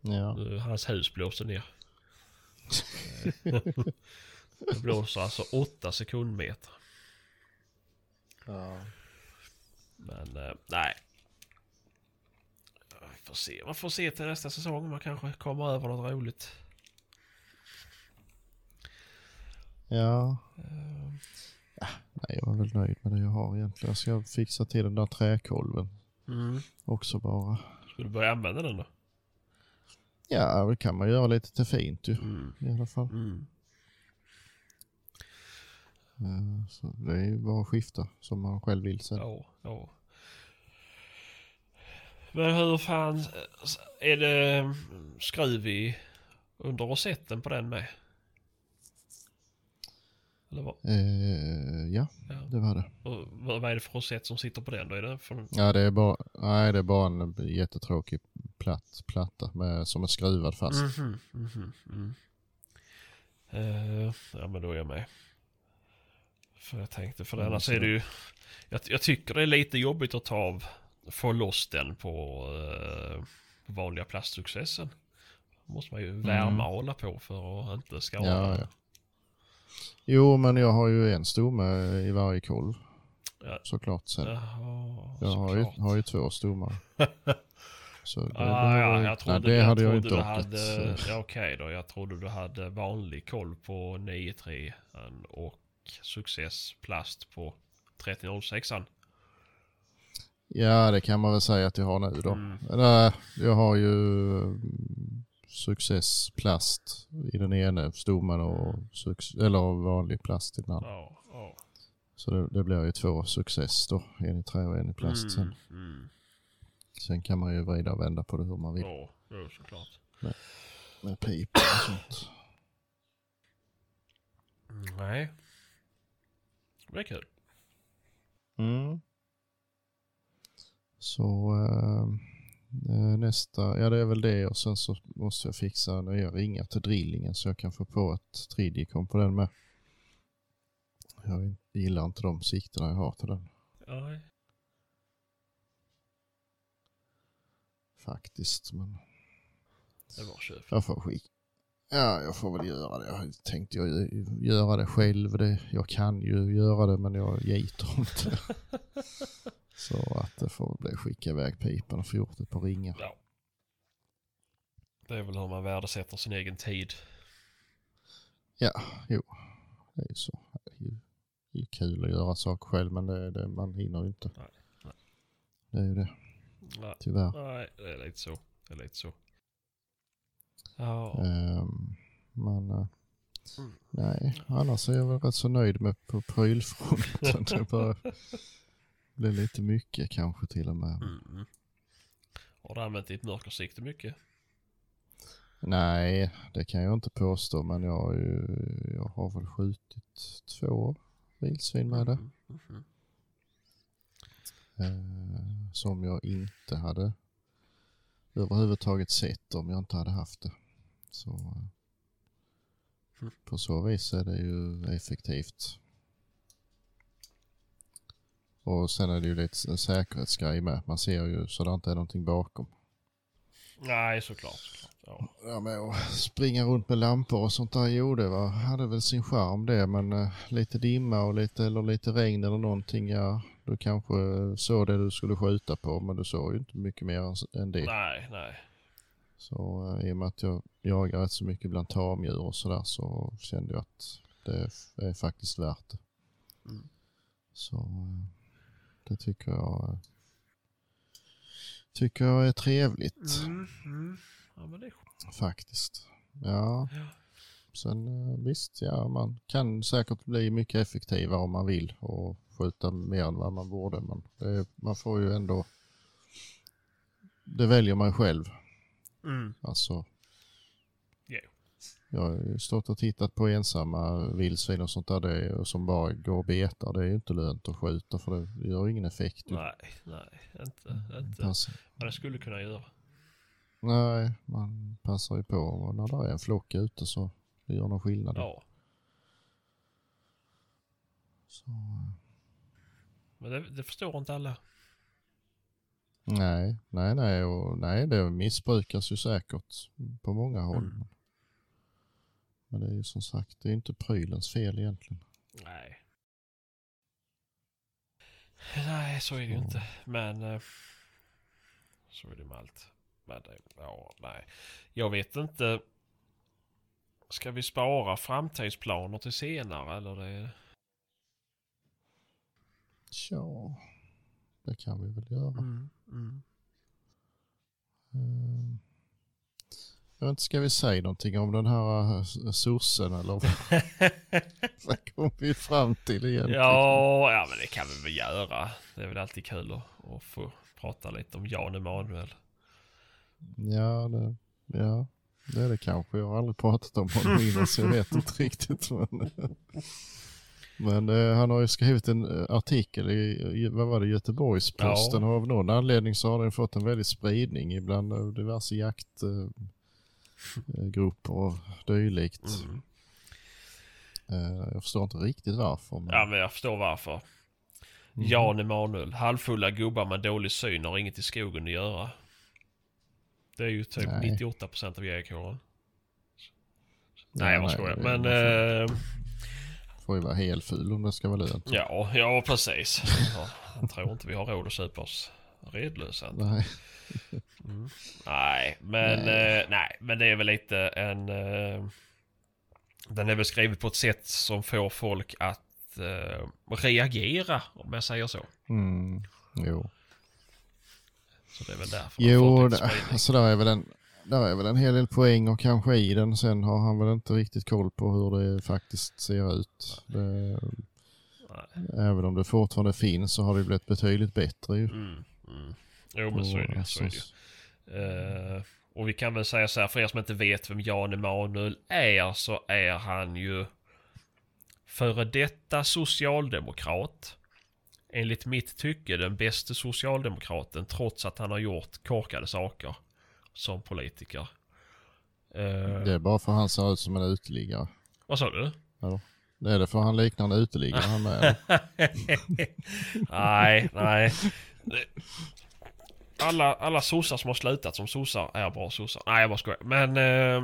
S2: Ja.
S1: Nu, Hans hus blåser ner. Det blåser alltså 8 sekundmeter.
S2: ja.
S1: Men eh, nej. Vi får se. Man får se till nästa säsong. Man kanske kommer över något roligt.
S2: Ja.
S1: Eh,
S2: Nej, jag är väl nöjd med det jag har egentligen. Jag ska fixa till den där träkolven
S1: Mm.
S2: också bara.
S1: Ska du börja använda den då?
S2: Ja, det kan man göra lite till fint ju
S1: Mm.
S2: i alla fall.
S1: Mm.
S2: Eh, Så det är ju bara att skifta som man själv vill sen.
S1: Ja, ja. Men hur fan, är det skruv i under rosetten på den med? Eller vad?
S2: Eh, ja,
S1: Ja.
S2: det var det.
S1: Och vad vad är det för rosett som sitter på den då? Är det för,
S2: Ja, det är bara, nej, det är bara en jättetråkig platt, platta med, som är skruvad fast.
S1: Mhm, mhm, mm. Eh, ja men då är jag med. För jag tänkte, för
S2: Mm,
S1: annars
S2: så
S1: är det ju... Jag, jag tycker det är lite jobbigt att ta av, få loss den på eh, vanliga plastsuccessen. måste man ju värma och hålla på för att inte skada.
S2: Mm. Ja, ja. Jo, men jag har ju en stomme i varje kolv.
S1: Ja.
S2: Såklart sen.
S1: Jaha,
S2: jag har ju, har ju två stommar. Så det,
S1: Ah, ja,
S2: behöver-
S1: jag trodde,
S2: nej, det hade jag
S1: trodde
S2: inte orkat.
S1: Okej då, jag trodde du hade vanlig koll på 9.3 och Success Plast på 3006.
S2: Ja, det kan man väl säga att jag har nu då.
S1: Mm.
S2: Nej, jag har ju mm, Success plast i den ena stommen och suc- eller vanlig plast i den andra.
S1: Ja, ja.
S2: Så det, det blir ju två Success då. En i trä och en i plast. Sen,
S1: Mm, mm.
S2: sen kan man ju vrida och vända på det hur man vill.
S1: Ja, ja, såklart.
S2: Med pipa och sånt.
S1: Mm, Nej. Det är kul.
S2: Mm. Så eh, nästa, ja det är väl det och sen så måste jag fixa nya ringar till drillingen så jag kan få på ett tridikon på den med. Jag gillar inte de siktena jag har till den
S1: Nej.
S2: faktiskt. Men
S1: Det var köp.
S2: jag får skicka. Ja, jag får väl göra det. Jag tänkte jag göra det själv. Det, jag kan ju göra det men jag gitar inte. så att det får bli skicka iväg pipan och få gjort ett par ringar.
S1: Ja. Det är väl hur man värdesätter sin egen tid.
S2: Ja, jo. Det är ju så. Det är ju, det är ju kul att göra saker själv men det, det, man hinner ju inte.
S1: Nej, nej.
S2: Det är ju det,
S1: Nej,
S2: tyvärr.
S1: nej, det är lite så. Det är lite så. Ja.
S2: Ehm, men eh,
S1: Mm.
S2: nej, annars är jag väl rätt så nöjd med på prylfronten. det bli lite mycket kanske till och med.
S1: Mm. Har du använt ditt mörkersikte mycket?
S2: Nej, det kan jag inte påstå men jag, har ju, jag har väl skjutit två vildsvin med det.
S1: Mm. Mhm.
S2: Eh, som jag inte hade överhuvudtaget sett om jag inte hade haft det. Så eh,
S1: Mm.
S2: på så vis är det ju effektivt. Och sen är det ju lite en säkerhetsgrej med. Man ser ju så det inte är någonting bakom.
S1: Nej, såklart. såklart. Ja.
S2: Ja, med att springa runt med lampor och sånt där, jo det var, hade väl sin charm det, men eh, lite dimma och lite, eller lite regn eller någonting, ja, du kanske såg det du skulle skjuta på, men du såg ju inte mycket mer än, än det.
S1: Nej, nej.
S2: Så eh, i och med att jag jagar rätt så mycket bland tamdjur och sådär så kände jag att det är, är faktiskt värt det.
S1: Mm.
S2: Så eh, det tycker jag, tycker jag är trevligt.
S1: Mm. Mm. Ja, men det är skönt.
S2: Faktiskt. Ja.
S1: Ja.
S2: Sen eh, visst, ja man kan säkert bli mycket effektivare om man vill och skjuta mer än vad man borde. Men det, man får ju ändå, det väljer man själv.
S1: Mm.
S2: Alltså. Jag har stått och tittat på ensamma vildsvin och sånt där det som bara går och betar. Det är ju inte lönt att skjuta för det gör ingen effekt. ju.
S1: Nej, nej. Inte, inte.
S2: Pass,
S1: Men det skulle kunna göra.
S2: nej, man passar ju på och när det är en flock ute så det gör någon skillnad.
S1: Ja.
S2: Så, eh,
S1: Men det, det förstår inte alla.
S2: Nej, nej, nej, och nej, det missbrukas ju säkert på många håll.
S1: Mm.
S2: Men det är ju som sagt, det är inte prylens fel egentligen.
S1: Nej. Nej, så är det ju inte. Men eh, så är det med allt. Men det, ja, nej. Jag vet inte. Ska vi spara framtidsplaner till senare eller det?
S2: Tja, det kan vi väl göra.
S1: Mm, mm.
S2: Ehm, Jag vet inte, ska vi säga någonting om den här eh, sossen eller vad kom vi fram till egentligen?
S1: Ja, ja men det kan vi väl göra. Det är väl alltid kul att, att få prata lite om Jan Emanuel.
S2: Ja, det, ja, det är det kanske. Jag har aldrig pratat om honom innan så jag vet inte riktigt. Men, men eh, han har ju skrivit en eh, artikel i, vad var det, Göteborgs-Posten
S1: Ja.
S2: och av någon anledning så har den fått en väldig spridning ibland eh, diverse jaktgrupper och dylikt.
S1: Mm.
S2: Eh, jag förstår inte riktigt varför. Men,
S1: Ja men jag förstår varför.
S2: Mhm.
S1: Jan Emanuel, halvfulla gubbar med dålig syn har inget i skogen att göra. Det är ju typ
S2: Nej.
S1: 98% av jägarkåren. Nej jag
S2: nej,
S1: skojar. Men
S2: man får-
S1: eh,
S2: ju vara helful om det ska vara lönt.
S1: ja, ja precis. Ja, jag tror inte vi har råd att köpa oss redlösa.
S2: Nej.
S1: Mm. Nej, men
S2: Nej.
S1: nej. nej, men det är väl lite en... Eh, den är väl skriven på ett sätt som får folk att eh, reagera, om jag säger så.
S2: Mm. Jo.
S1: Så det är väl därför
S2: Jo,
S1: spridning.
S2: alltså där är, väl en, där är väl en hel del poäng och kanske i den. Sen har han väl inte riktigt koll på hur det faktiskt ser ut. Det, även om det fortfarande finns så har det blivit betydligt bättre ju.
S1: Mm, mm. Jo, men så är det, så är det ju. Eh, och vi kan väl säga så här, för er som inte vet vem Jan Emanuel är, så är han ju före detta socialdemokrat. Enligt mitt tycke den bästa socialdemokraten, trots att han har gjort korkade saker som politiker. Eh,
S2: Det är bara för att han ser ut som en uteliggare.
S1: Vad sa du?
S2: Det är det för han liknar en uteliggare han med.
S1: nej, nej. Alla, alla sossar som har slutat som sossar är bra sossar. Nej, jag bara skojar. Men... Eh,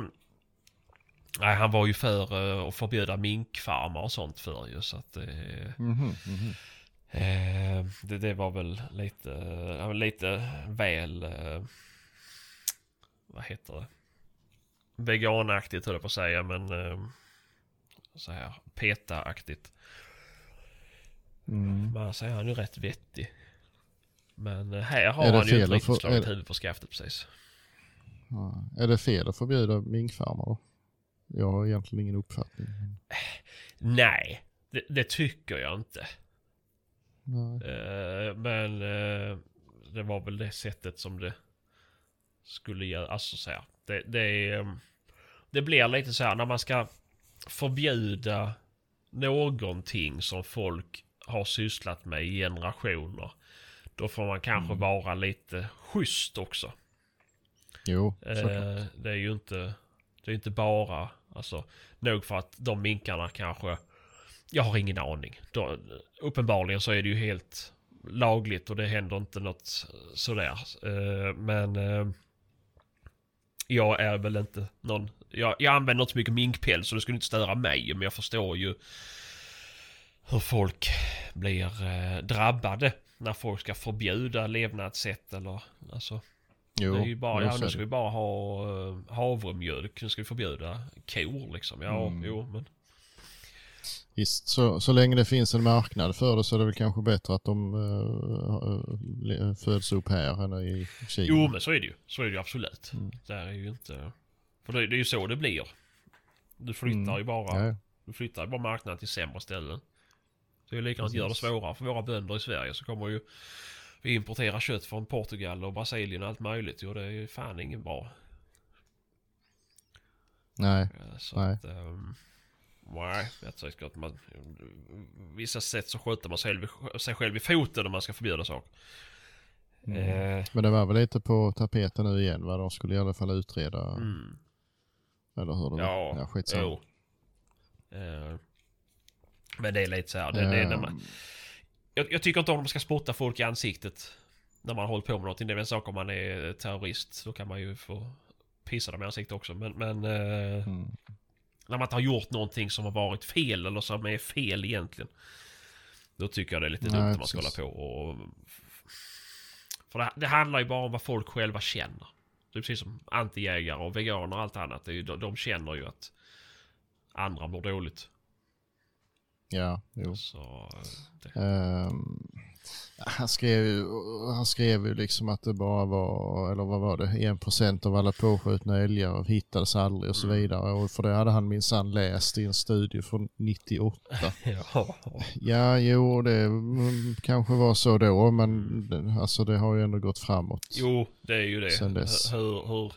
S1: nej, han var ju för eh, att förbjuda minkfarmar och sånt för ju. Så att eh,
S2: Mhm, mhm.
S1: eh, det, det var väl lite, eh, lite väl... Eh, vad heter det? Veganaktigt höll jag på att säga, men... Eh, så här PETA-aktigt.
S2: Mm.
S1: Men så är han ju rätt vettig. Men eh, här har han ju inte riktigt slagit huvudet på skaftet precis.
S2: Är det fel att förbjuda minkfarmar? Jag har egentligen ingen uppfattning.
S1: Nej, det, det tycker jag inte. Eh, men eh, det var väl det sättet som det skulle göra. Alltså så här, det, det, är, eh, det blir lite så här när man ska förbjuda någonting som folk har sysslat med i generationer. Då får man kanske
S2: Mm.
S1: vara lite schysst också.
S2: Jo.
S1: Eh, det är ju inte, det är inte bara, alltså, nog för att de minkarna kanske, jag har ingen aning. Då, uppenbarligen så är det ju helt lagligt och det händer inte något sådär. Eh, men eh, jag är väl inte någon, jag, jag använder inte så mycket minkpäls så det skulle inte störa mig. Men jag förstår ju hur folk blir eh, drabbade när folk ska förbjuda levnadssätt eller alltså
S2: Jo,
S1: det är ju bara, ja nu ska vi bara ha uh, havremjölk, nu ska vi förbjuda kor liksom. Ja,
S2: Mm.
S1: jo men.
S2: Visst, så, så länge det finns en marknad för det så är det väl kanske bättre att de uh, föds upp här än i Kina.
S1: Jo men så är det ju. Så är det ju absolut.
S2: Mm.
S1: Det är ju inte... För det, det är ju så det blir. Du flyttar
S2: Mm.
S1: ju bara,
S2: Ja,
S1: du flyttar ju bara marknaden till sämre ställen. Så är likadant gör det svårare för våra bönder i Sverige så kommer ju vi importera kött från Portugal och Brasilien och allt möjligt. Jo det är ju fan ingen bra.
S2: nej,
S1: Eh, Så
S2: Nej.
S1: att... ehm, nej, jag tycker att man... Vissa sätt så skjuter man sig själv, i- sig själv i foten om man ska förbjuda saker.
S2: Mm.
S1: Eh,
S2: men det var väl lite på tapeten nu igen va? De skulle i alla fall utreda,
S1: mm,
S2: eller hur det var.
S1: ja,
S2: ja skitsamma.
S1: jo. Eh, men det är lite så här, det, det är när man,
S2: Ehm,
S1: jag, jag tycker inte om att man ska spotta folk i ansiktet. När man hållit på med någonting. Det är väl en sak om man är terrorist. Då kan man ju få pissa dem i ansiktet också. Men, men eh,
S2: mm.
S1: när man inte har gjort någonting som har varit fel eller som är fel egentligen. Då tycker jag det är lite dumt att man ska hålla på och... För det, det handlar ju bara om vad folk själva känner. Det är precis som antijägare och veganer och allt annat. Det är ju, de, de känner ju att andra mår dåligt.
S2: Ja, jo.
S1: Så... Det,
S2: Ehm, Han skrev, ju, han skrev ju liksom att det bara var, eller vad var det, en procent av alla påskjutna älgar hittades aldrig och så
S1: Mm.
S2: vidare. Och för det hade han minsann läst i en studie från 98.
S1: Ja.
S2: Ja, jo, det mm, kanske var så då, men det- alltså det har ju ändå gått framåt.
S1: Jo, det är ju det.
S2: Sen dess.
S1: Hur, hur,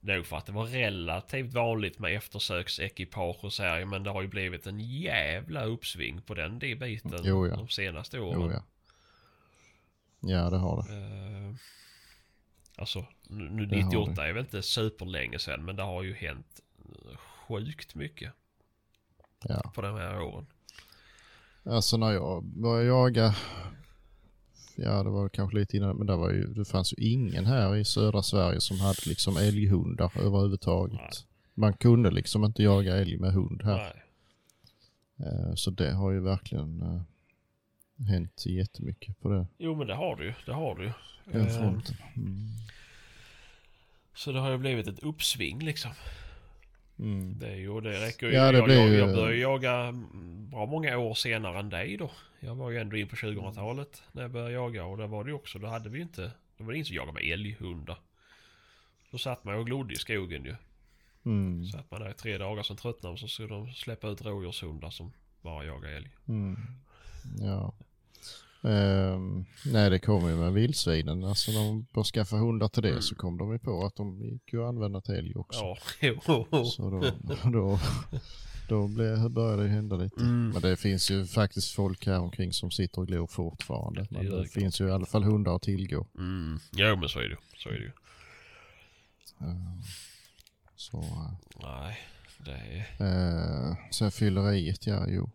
S1: nog för att det var relativt vanligt med eftersöksekipage och så här, men det har ju blivit en jävla uppsving på den det biten
S2: Jo, ja.
S1: de senaste åren.
S2: Jo, ja. Ja, det har det.
S1: Eh, alltså, nu
S2: Det har
S1: 98 är väl inte superlänge sedan, men det har ju hänt eh, sjukt mycket
S2: Ja.
S1: på de här åren.
S2: Alltså när jag började jaga, ja det var kanske lite innan, men det, var ju, det fanns ju ingen här i södra Sverige som hade liksom älghundar överhuvudtaget.
S1: Nej.
S2: Man kunde liksom inte jaga älg med hund här.
S1: Nej.
S2: Eh, Så det har ju verkligen eh, hänt jättemycket på det,
S1: Jo, men det har du ju. Det har du ju.
S2: den
S1: Eh,
S2: fronten. Mm.
S1: Så det har ju blivit ett uppsving liksom.
S2: Mm.
S1: Det är ju, det räcker ju.
S2: Ja, det
S1: jag, jag, jag började jaga bra många år senare än dig då. Jag var ju ändå in på 2000-talet när jag började jaga och det var det ju också. Då hade vi inte, då var det ingen som jagade med älghundar. Då satt man och glodde i skogen ju.
S2: Mm.
S1: Satt man där i tre dagar, sen tröttnade man så skulle de släppa ut rådjurshundar som bara jagar älg.
S2: Mm. Ja. Ehm, nej, det kommer ju med vildsvinen. Alltså när de började skaffa hundar till det
S1: Mm.
S2: så kom de ju på att de gick ju att använda till älg också.
S1: Ja, jo.
S2: Så då, då, då blev, började det hända lite.
S1: Mm.
S2: Men det finns ju faktiskt folk här omkring som sitter och glor fortfarande.
S1: Det
S2: Men det
S1: det
S2: finns ju i alla fall hundar att tillgå.
S1: Mm. Jo men så är det. Så är det ju.
S2: Ehm, Så, eh,
S1: Nej, det är...
S2: eh, sen fylleriet, ja jo.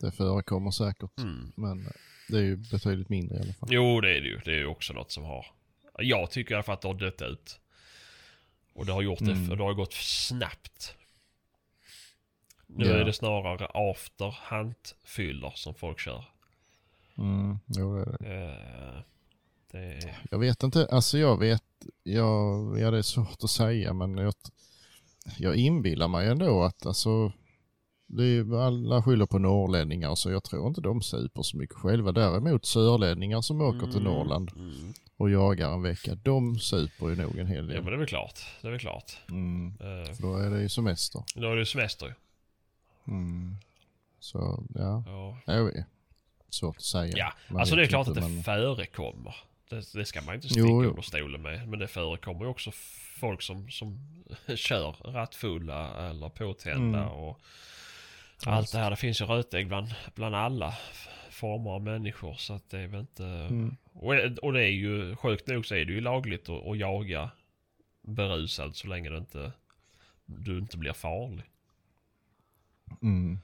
S2: Det förekommer säkert.
S1: Mm.
S2: Men det är ju betydligt mindre i alla fall.
S1: Jo, det är det ju. Det är ju också något som har... Jag tycker i alla fall att det har dött ut. Och det har gjort det,
S2: Mm.
S1: för det har gått snabbt. Nu
S2: Ja.
S1: är det snarare after-hunt-fyller som folk kör.
S2: Mm, jo, det är det.
S1: Eh, det är...
S2: Jag vet inte, alltså jag vet, jag, ja det är svårt att säga men jag, jag inbillar mig ändå att alltså, det är, alla skyller på norrlänningar så jag tror inte de super så mycket själva. Däremot sörlänningar som åker till
S1: Mm,
S2: Norrland
S1: Mm.
S2: och jagar en vecka, de super ju nog en hel
S1: Ja
S2: del.
S1: men det är väl klart. Det är väl klart.
S2: Mm, för då är det ju semester.
S1: då är det ju semester.
S2: Mm. Så ja,
S1: Ja.
S2: jag vet. Svårt att säga.
S1: Ja,
S2: Man
S1: alltså det är klart
S2: inte,
S1: att det
S2: men-
S1: förekommer. Det, det ska man inte
S2: Jo,
S1: sticka
S2: jo.
S1: under stolen med. Men det förekommer ju också folk som, som kör rattfulla eller påtända
S2: Mm.
S1: och
S2: Ja,
S1: allt det här. Det finns ju rötägg bland, bland alla former av människor. Så att det är väl inte...
S2: Mm.
S1: Och, och det är ju, sjukt nog så är det ju lagligt att, att jaga berusad så länge det inte, du inte blir farlig.
S2: Mm.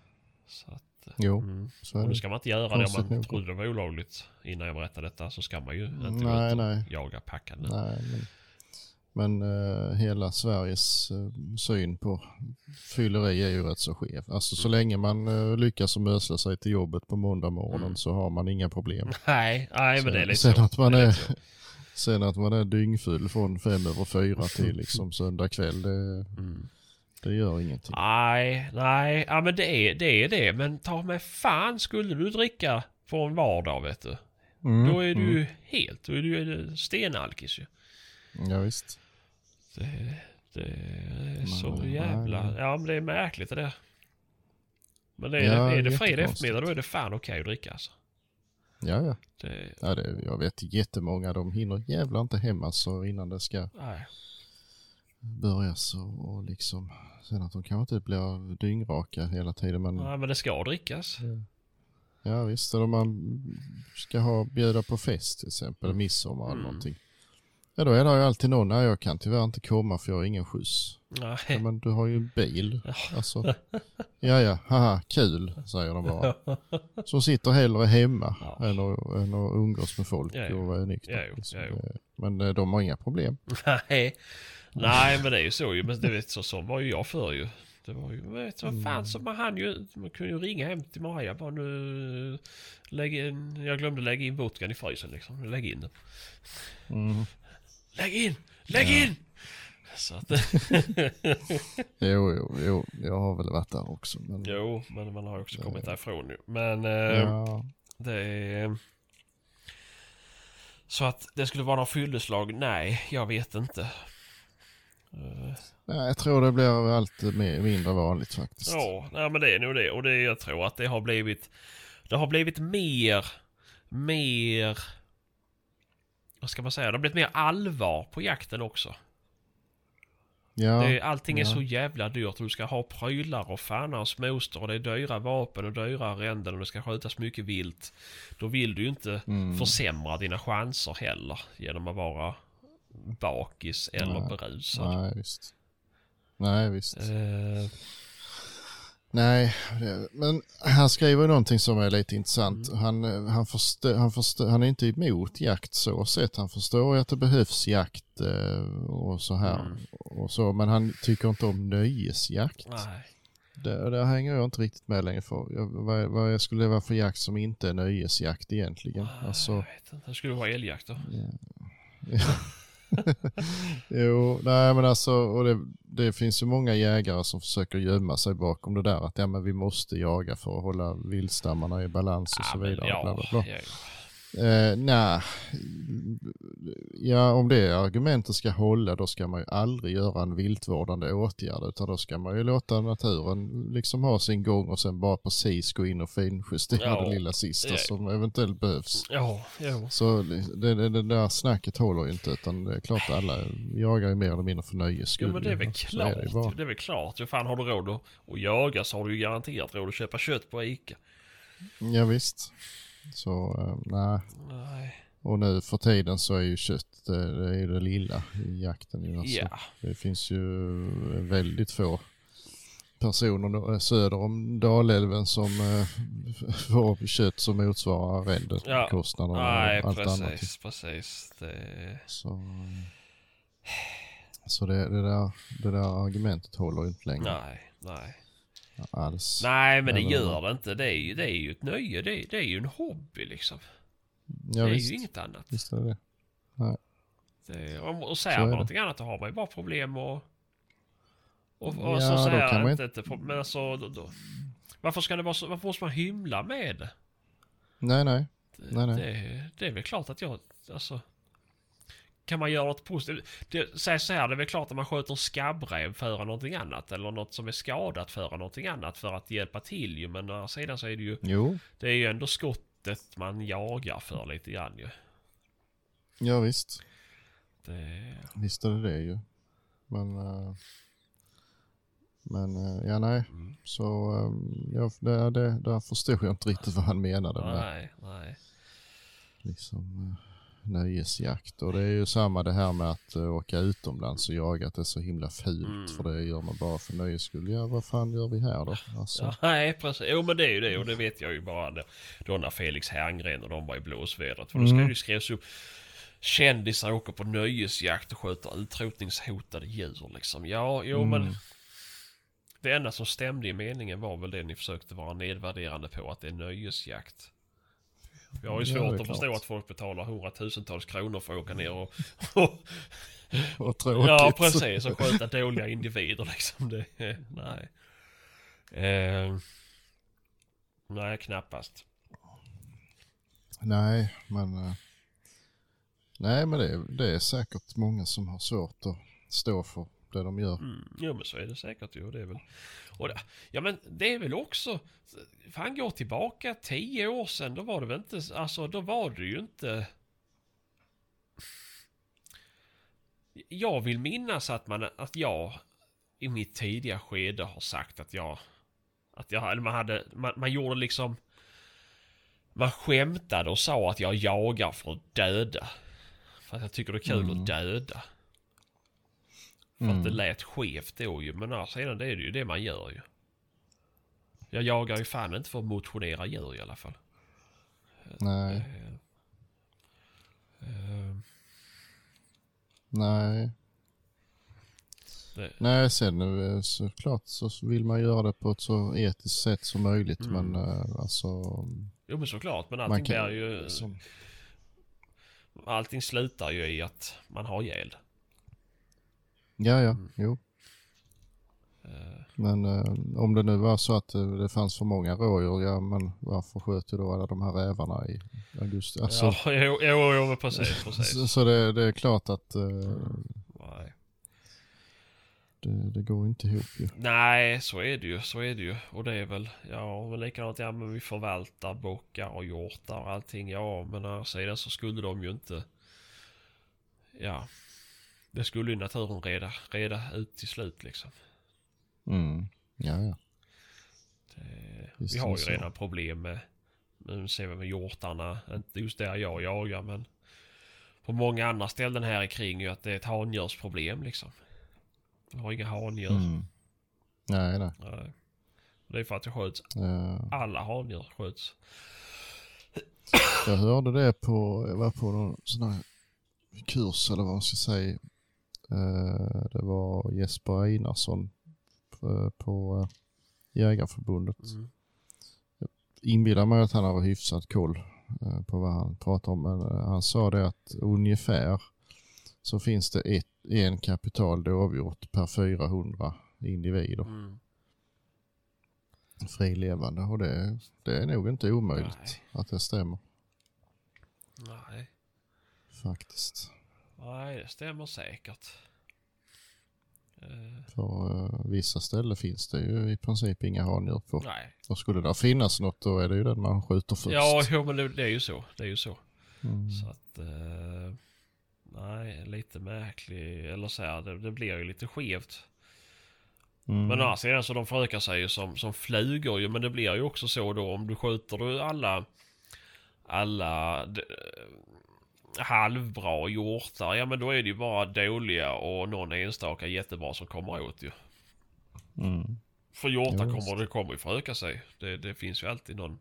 S1: Så att,
S2: Jo,
S1: mm.
S2: så
S1: Och
S2: är
S1: nu
S2: det.
S1: ska man inte göra det om
S2: Konstigt
S1: man
S2: nog.
S1: trodde det var olagligt innan jag berättade detta. Så ska man ju inte
S2: Nej,
S1: och
S2: nej.
S1: jaga packande.
S2: Nej, men, men eh, hela Sveriges eh, syn på fylleri är ju rätt så skev. Alltså så
S1: Mm.
S2: länge man uh, lyckas mösla sig till jobbet på måndag morgonen
S1: Mm.
S2: så har man inga problem.
S1: Nej, nej men det är lite
S2: sen
S1: så.
S2: att man
S1: Det
S2: är,
S1: så.
S2: sen att man är dyngfull från fem över fyra till liksom söndag kväll, det,
S1: Mm.
S2: det gör ingenting.
S1: Nej, nej, ja men det är, det är det. Men ta med fan skulle du dricka på en vardag vet du.
S2: Mm,
S1: Då är du
S2: mm.
S1: helt, då är du stenalkis ju.
S2: Ja, visst.
S1: Det, det är så jävla... Ja men det är märkligt det där. Men det är,
S2: Ja,
S1: är det fredag eftermiddag då är det fan okej att dricka alltså.
S2: Ja, ja.
S1: Det,
S2: ja det, jag vet jättemånga, de hinner jävla inte hemma så innan det ska
S1: nej.
S2: börjas och, och liksom sen att de kanske inte blir dyngraka hela tiden men
S1: nej men det ska drickas.
S2: ja visst, eller man ska ha bjuda på fest till exempel, midsommar eller
S1: Mm.
S2: någonting. Ja då är det ju alltid någon, nej jag kan tyvärr inte komma för jag har ingen skjuts. Ja,
S1: Nej.
S2: men du har ju en bil. Alltså, ja ja, haha, kul säger de bara. Som sitter hellre hemma
S1: Ja.
S2: än, att, än att umgås med folk
S1: Ja, ja.
S2: och vara nykter.
S1: Ja,
S2: liksom.
S1: ja,
S2: Men eh, de har inga problem.
S1: Nej. Nej men det är ju så ju. Men det vet så, så var ju jag för ju. Det var ju, vet vad fan så man hann ju, man kunde ju ringa hem till Maja bara nu, lägg in, jag glömde lägga in vodkan i frysen liksom. Lägg in den.
S2: Mm.
S1: Lägg in! Lägg
S2: Ja.
S1: in! Så att,
S2: Jo, jo, jo, jag har väl varit där också. Men,
S1: jo, men man har ju också kommit därifrån nu. Men eh,
S2: ja.
S1: det är... Så att det skulle vara någon fylleslag? Nej, jag vet inte. Eh,
S2: Nej, jag tror det blir allt mindre vanligt faktiskt.
S1: Ja, nej, men det är nog det. Och det, jag tror att det har blivit... Det har blivit mer... Mer... Vad ska man säga? Det har blivit mer allvar på jakten också.
S2: Ja,
S1: Det, allting är
S2: ja.
S1: så jävla dyrt. Du ska ha prylar och fannar och småster och det är dyra vapen och dyra arrenden och det ska skjutas mycket vilt. Då vill du ju inte
S2: Mm.
S1: försämra dina chanser heller genom att vara bakis eller
S2: Nej.
S1: berusad.
S2: Nej, visst. Nej, visst.
S1: Eh,
S2: Nej, men han skriver någonting som är lite intressant.
S1: Mm.
S2: Han, eh, han, förstå, han, förstå, han är inte emot jakt så sett. Han förstår att det behövs jakt eh, och så här.
S1: Mm.
S2: Och så, men han tycker inte om nöjesjakt.
S1: nej.
S2: Det, där hänger jag inte riktigt med längre för. Jag, vad, vad skulle det vara för jakt som inte är nöjesjakt egentligen?
S1: Jag
S2: Alltså,
S1: vet inte. Det skulle vara älgjakt då.
S2: jo, nej men alltså, och det, det finns ju många jägare som försöker gömma sig bakom det där att ja men vi måste jaga för att hålla vildstammarna i balans och så
S1: men
S2: vidare.
S1: ja,
S2: bla, bla, bla.
S1: ja,
S2: Eh, nej, ja om det argumentet ska hålla då ska man ju aldrig göra en viltvårdande åtgärd utan då ska man ju låta naturen liksom ha sin gång och sen bara precis gå in och finjustera
S1: Ja,
S2: det lilla sista
S1: ja.
S2: som eventuellt behövs.
S1: ja, ja.
S2: Så det, det, det där snacket håller ju inte utan det är klart att alla jagar ju mer eller mindre för nöjes skull.
S1: men det är väl.
S2: Så är
S1: klart.
S2: det bara.
S1: Det är väl klart. Hur fan har du råd att, att jaga så har du ju garanterat råd att köpa kött på Ica.
S2: Ja, visst. Så eh, nej.
S1: Nej.
S2: Och nu för tiden så är ju kött det, det är det lilla i jakten. Alltså,
S1: Ja.
S2: Det finns ju väldigt få personer då, söder om Dalälven som eh, får kött som motsvarar arrendekostnaderna
S1: Nej,
S2: och allt annat.
S1: precis, precis. Det...
S2: Så, så det, det, där, det där argumentet håller inte längre
S1: Nej, nej.
S2: Alls.
S1: Nej, men det gör det inte. Det är ju, det är ju ett nöje. Det är, det är ju en hobby liksom.
S2: ja,
S1: det är
S2: visst,
S1: ju inget annat.
S2: visst är det det.
S1: Det, om, och säger man någonting annat då har man ju bara problem och... Och, och
S2: Ja,
S1: så säger
S2: man
S1: inte, inte men alltså, då, då, varför ska det vara så, varför måste man hymla med det?
S2: Nej, nej. Nej, nej.
S1: det, det är väl klart att jag, alltså... Kan man göra något positivt? Det, säg så här, det är väl klart att man sköter en skabbräv för någonting annat. Eller något som är skadat för någonting annat för att hjälpa till ju. Men å andra sidan så är det ju,
S2: Jo,
S1: det är ju ändå skottet man jagar för lite grann ju.
S2: ja visst.
S1: Det,
S2: Visst är det det ju. Men, eh, men eh, ja nej.
S1: Mm.
S2: Så um, ja, det, det, där förstod jag inte riktigt vad han menade med
S1: nej, nej.
S2: liksom, eh, nöjesjakt. Och det är ju samma det här med att uh, åka utomlands och jaga, att det är så himla fult.
S1: Mm.
S2: För det gör man bara för nöjes skull. Ja, vad fan gör vi här då? Alltså,
S1: Ja, nej, precis. Jo, men det är ju det. Och det vet jag ju bara det, då när Felix Herngren och de var i blåsvädret. För då ska
S2: Mm.
S1: det ju skrivas upp kändisar åker på nöjesjakt och skjuter utrotningshotade djur liksom. Ja, jo
S2: Mm.
S1: men det enda som stämde i meningen var väl det ni försökte vara nedvärderande på, att det är nöjesjakt. Jag har ju svårt att förstå att folk betalar hundratusentals kronor för att åka ner och... och
S2: vad tråkigt.
S1: ja, precis. Och skjuta dåliga individer liksom. Det, nej. Eh, nej, knappast.
S2: Nej, men eh, nej, men det, det är säkert många som har svårt att stå för det de gör.
S1: Mm, jo men så är det säkert ju. Det är väl... Och det, ja men det är väl också... Fan går tillbaka tio år sedan. Då var det väl inte... Alltså då var det ju inte... Jag vill minnas att man... Att jag i mitt tidiga skede har sagt att jag... Att jag... Eller man hade... Man, man gjorde liksom... Man skämtade och sa att jag jagar för att döda. För att jag tycker det är kul
S2: Mm.
S1: att döda. För
S2: Mm.
S1: att det lät skevt då ju. Men alltså, sedan det är det ju det man gör ju. Jag jagar ju fan inte för att motionera djur i alla fall.
S2: Nej,
S1: eh,
S2: nej.
S1: det,
S2: Nej, sen eh, såklart så vill man göra det på ett så etiskt sätt som möjligt.
S1: Mm.
S2: Men alltså...
S1: jo men såklart. Men allting
S2: kan,
S1: blir ju...
S2: som,
S1: Allting slutar ju i att man har ihjäl.
S2: Ja, ja,
S1: Mm.
S2: jo.
S1: Eh,
S2: Men eh, om det nu var så att eh, det fanns för många rådjur, ja men varför sköt ju då alla de här rävarna i, augusti. Alltså,
S1: ja, jo, jo, jo precis, precis.
S2: Så, så det, det är klart att eh,
S1: Nej.
S2: det, det går inte ihop ju.
S1: Nej, så är det ju. Så är det ju. Och det är väl, ja, men likadant, ja men vi förvaltar bockar och hjortar och allting. Ja, men å andra sidan så skulle de ju inte, ja, det skulle ju naturen reda, reda ut till slut liksom.
S2: Mm. Ja, ja.
S1: Det, vi har ju
S2: så.
S1: redan problem med, nu ser vi med hjortarna, inte just där jag jagar men på många andra ställen här kring ju att det är ett handjursproblem liksom. Vi har inga handjur.
S2: Mm. Nej, nej.
S1: Nej. Det är för att det sköts,
S2: Eh,
S1: alla handjur sköts.
S2: Jag hörde det på, jag var på någon sån här kurs eller vad man ska säga. Eh, Det var Jesper Einarsson på, på eh, Jägarförbundet.
S1: Mm.
S2: Inbillar mig att han har hyfsat koll eh, på vad han pratar om. Men eh, han sa det att ungefär så finns det ett, en kapital dovhjort per 400 individer
S1: Mm.
S2: frilevande. Och det, det är nog inte omöjligt
S1: Nej.
S2: att det stämmer
S1: Nej.
S2: faktiskt.
S1: Nej, det stämmer säkert. Eh,
S2: För eh, vissa ställen finns det ju i princip inga handjur på.
S1: nej.
S2: Och skulle det finnas något då är det ju den man skjuter först.
S1: Ja, jo, men det, det är ju så. Det är ju så.
S2: Mm.
S1: Så att... Eh, nej, lite märklig. Eller så här, det, det blir ju lite skevt.
S2: Mm.
S1: Men å andra sidan så de förökar sig ju som, som flugor ju. Men det blir ju också så då om du skjuter du alla... Alla... d- halvbra hjortar. Ja men då är det ju bara dåliga och någon enstaka jättebra som kommer åt ju.
S2: Mm.
S1: För hjortar kommer det kommer ju föröka sig. Det, det finns ju alltid någon...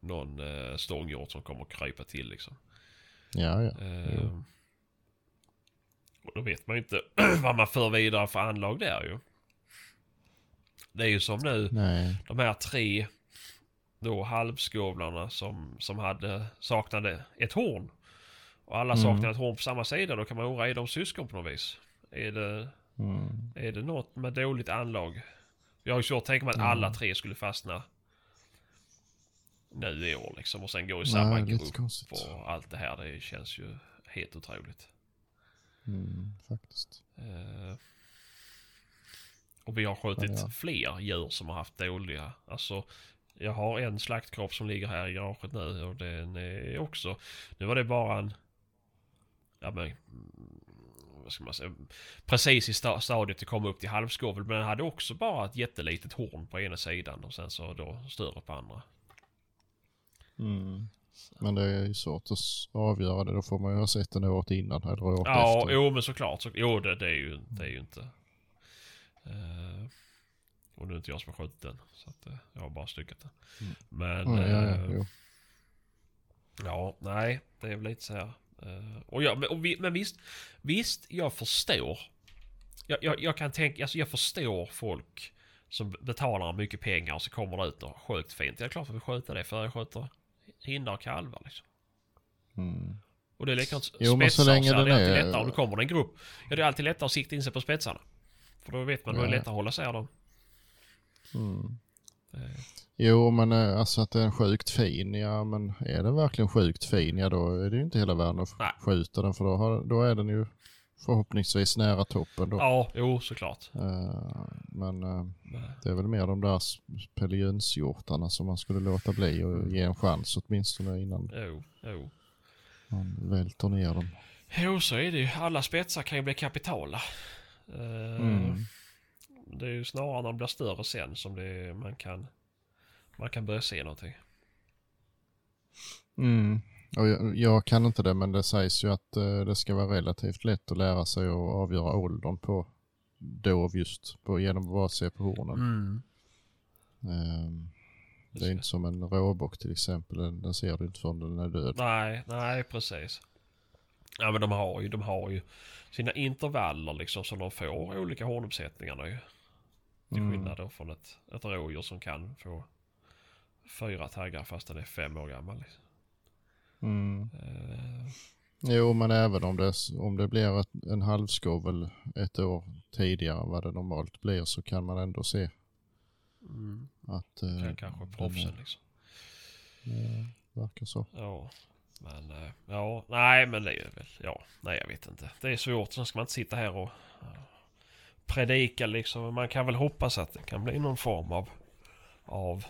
S1: Någon eh, stånghjort som kommer krypa till liksom.
S2: Ja, ja.
S1: Eh, och då vet man ju inte vad man för vidare för anlag där ju. Det är ju som nu,
S2: Nej.
S1: de här tre då halvskovlarna som, som hade, saknade ett horn. Och alla
S2: Mm.
S1: saknade ett horn på samma sida. Då kan man undra, är de syskon på något vis? Är det,
S2: Mm.
S1: är det något med dåligt anlag? Jag har ju svårt att tänka mig att
S2: Mm.
S1: alla tre skulle fastna nu i år liksom. Och sen gå i samma
S2: Nej,
S1: grupp
S2: konstigt.
S1: och allt det här. Det känns ju helt otroligt.
S2: Mm, faktiskt.
S1: Eh, och vi har skjutit
S2: Ja, ja.
S1: fler djur som har haft dåliga. Alltså, jag har en slaktkropp som ligger här i garaget nu och den är också... Nu var det bara en... Ja men... mm, Vad ska man säga? Precis i sta- stadiet att komma upp till halvskovel. Men den hade också bara ett jättelitet horn på ena sidan och sen så då större på andra.
S2: Mm. Men det är ju svårt att avgöra det. Då får man ju ha sett den året innan eller året
S1: Ja,
S2: efter.
S1: jo men såklart. Så, jo, det, det, är ju, det är ju inte... Uh, och nu är inte jag som har skjutit den. Så att, eh, jag har bara styckat den.
S2: Mm.
S1: Men...
S2: Ja, ja, ja, jo.
S1: ja, nej. Det är väl lite så här. Eh, och ja, men, och vi, men visst, visst, jag förstår. Jag, jag, jag kan tänka, alltså jag förstår folk som betalar mycket pengar och så kommer det ut något sjukt fint. Det är klart att vi skjuter det för jag skjuter hindar och kalvar liksom.
S2: Mm.
S1: Och det är likadant
S2: Jo, men så
S1: spetsar
S2: länge
S1: så
S2: den
S1: det är alltid
S2: är-
S1: lättare om det kommer en grupp. Ja, det är alltid lättare att sikta in sig på spetsarna. För då vet man, då är det
S2: Ja.
S1: lättare att hålla isär dem.
S2: Mm.
S1: Eh,
S2: Jo, men eh, alltså att den är sjukt fin. Ja, men är den verkligen sjukt fin? Ja, då är det ju inte hela världen att
S1: Nej.
S2: skjuta den. För då, har, då är den ju förhoppningsvis nära toppen då.
S1: Ja, jo såklart.
S2: Eh, men
S1: Men,
S2: det är väl mer de där pellejonshjortarna som man skulle låta bli och ge en chans åtminstone innan
S1: Jo, jo.
S2: man välter ner dem.
S1: Jo, så är det ju. Alla spetsar kan ju bli kapitala. Eh,
S2: Mm.
S1: Det är ju snarare när de blir större sen som det, man kan man kan börja se någonting.
S2: Mm. Och jag, jag kan inte det men det sägs ju att eh, det ska vara relativt lätt att lära sig att avgöra åldern på dov just på, genom att bara se på hornen.
S1: Mm.
S2: Ehm, det är inte som en råbock till exempel, den, den ser du inte förrän den är död.
S1: Nej, nej precis. Ja men de har ju, de har ju sina intervaller liksom som de får olika hornuppsättningarna ju. Till
S2: Mm.
S1: skillnad då från ett, ett rådjur som kan få fyra taggar fast den är fem år gammal. Liksom.
S2: Mm.
S1: Eh,
S2: Jo, men även om det, om det blir ett, en halvskovel ett år tidigare än vad det normalt blir så kan man ändå se
S1: mm,
S2: att... eh,
S1: kan kanske
S2: den
S1: proffsen
S2: är-
S1: liksom.
S2: eh, verkar så.
S1: Ja. Men, eh, ja, nej men det är väl, ja, nej jag vet inte. Det är svårt, sen ska man inte sitta här och predika liksom. Men Man kan väl hoppas att det kan bli någon form av, av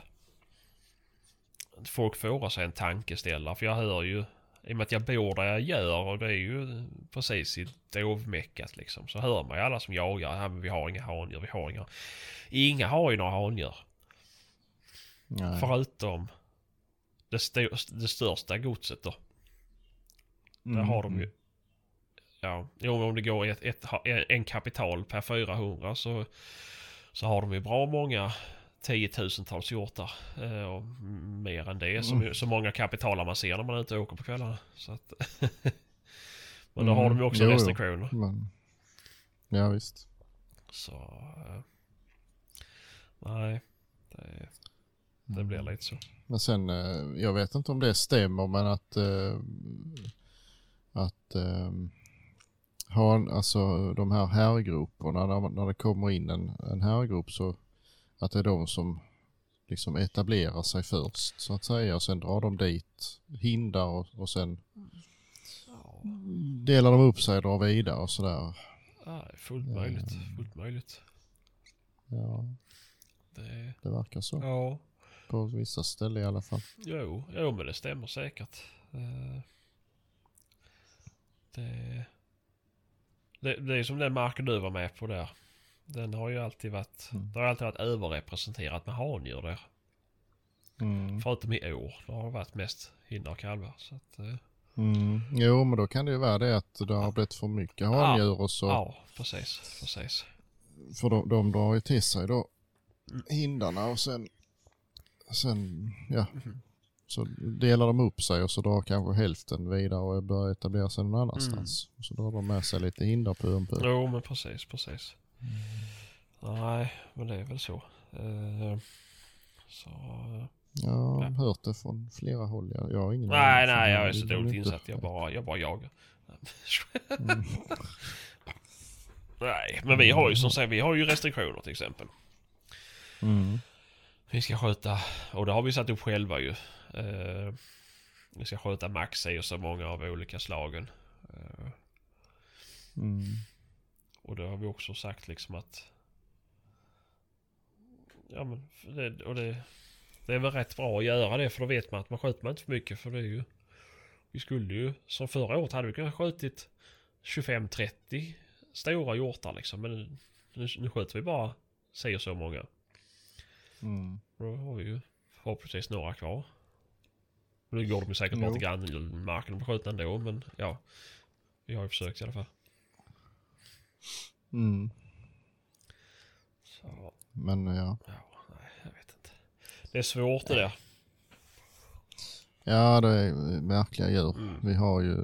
S1: att folk får sig en tankeställare. För jag hör ju, i och med att jag bor där jag gör och det är ju precis i dovmeckat liksom. Så hör man ju alla som jagar, ja, men vi har inga handjur, vi har inga. Inga har ju några handjur.
S2: Nej.
S1: Förutom det, st- det största godset då. Där har de ju... Ja, jo, om det går ett, ett, en kapital per 400 så, så har de ju bra många tiotusentals hjortar. Eh, och mer än det. Som,
S2: Mm.
S1: Så många kapitaler man ser när man är ute och åker på kvällarna. Så att, Men då har
S2: Mm,
S1: de ju också
S2: jo, jo.
S1: restriktioner.
S2: Men, ja visst.
S1: Så... eh, nej. Det, det blir lite så.
S2: Men sen, eh, jag vet inte om det stämmer men att, eh, att eh, ha alltså de här härgroparna, när, när det kommer in en, en härgrop så att det är de som liksom etablerar sig först så att säga och sen drar de dit hindar och, och sen delar de upp sig och drar vidare och sådär.
S1: Ja, fullt möjligt. Fullt möjligt.
S2: Ja,
S1: Det,
S2: det verkar så.
S1: ja.
S2: På vissa ställen i alla fall.
S1: Jo, jo men det stämmer säkert. Eh, Det, det, det är som den marken du var med på där. Den har ju alltid varit,
S2: Mm.
S1: det har alltid varit överrepresenterat med handjur där.
S2: Mm.
S1: Förutom i år, då har det varit mest hinder och kalvar. Så att, eh,
S2: Mm. Jo, men då kan det ju vara det att det har blivit för mycket handjur och så.
S1: ja, precis, precis.
S2: För de, de drar ju till sig då
S1: Mm.
S2: hindarna och sen, sen ja,
S1: Mhm.
S2: Så delar de upp sig och så drar kanske hälften vidare och börjar etablera sig någon annanstans. Och så drar de med sig lite hindar på en på.
S1: Jo, men precis, precis. Nej, men det är väl så. Eh, Så... eh,
S2: Jag har hört det från flera håll. Jag, jag har ingen
S1: Nej,
S2: för
S1: nej, jag är så dåligt insatt. Jag bara, jag bara jagar.
S2: Mm.
S1: Nej, men vi har ju som sagt, vi har ju restriktioner till exempel.
S2: Mm.
S1: Vi ska sköta, och det har vi satt upp själva ju. Eh, vi ska sköta max i och så många av olika slagen. Eh,
S2: Mm.
S1: och det har vi också sagt liksom att... Ja men, det, och det, det är väl rätt bra att göra det för då vet man att man skjuter man inte för mycket för det är ju... Vi skulle ju, som förra året hade vi kunnat skjutit 25-30 stora hjortar liksom. Men nu, nu skjuter vi bara och så många.
S2: Mm.
S1: Då har vi ju förhoppningsvis några kvar. Nu går de ju säkert bara
S2: Jo.
S1: till grannmarken och blir skjutna ändå men ja. Vi har ju försökt i alla fall.
S2: Mm.
S1: Så,
S2: Men ja.
S1: ja, nej jag vet inte. Det är svårt det där.
S2: Ja, det är märkliga djur.
S1: Mm.
S2: Vi har ju,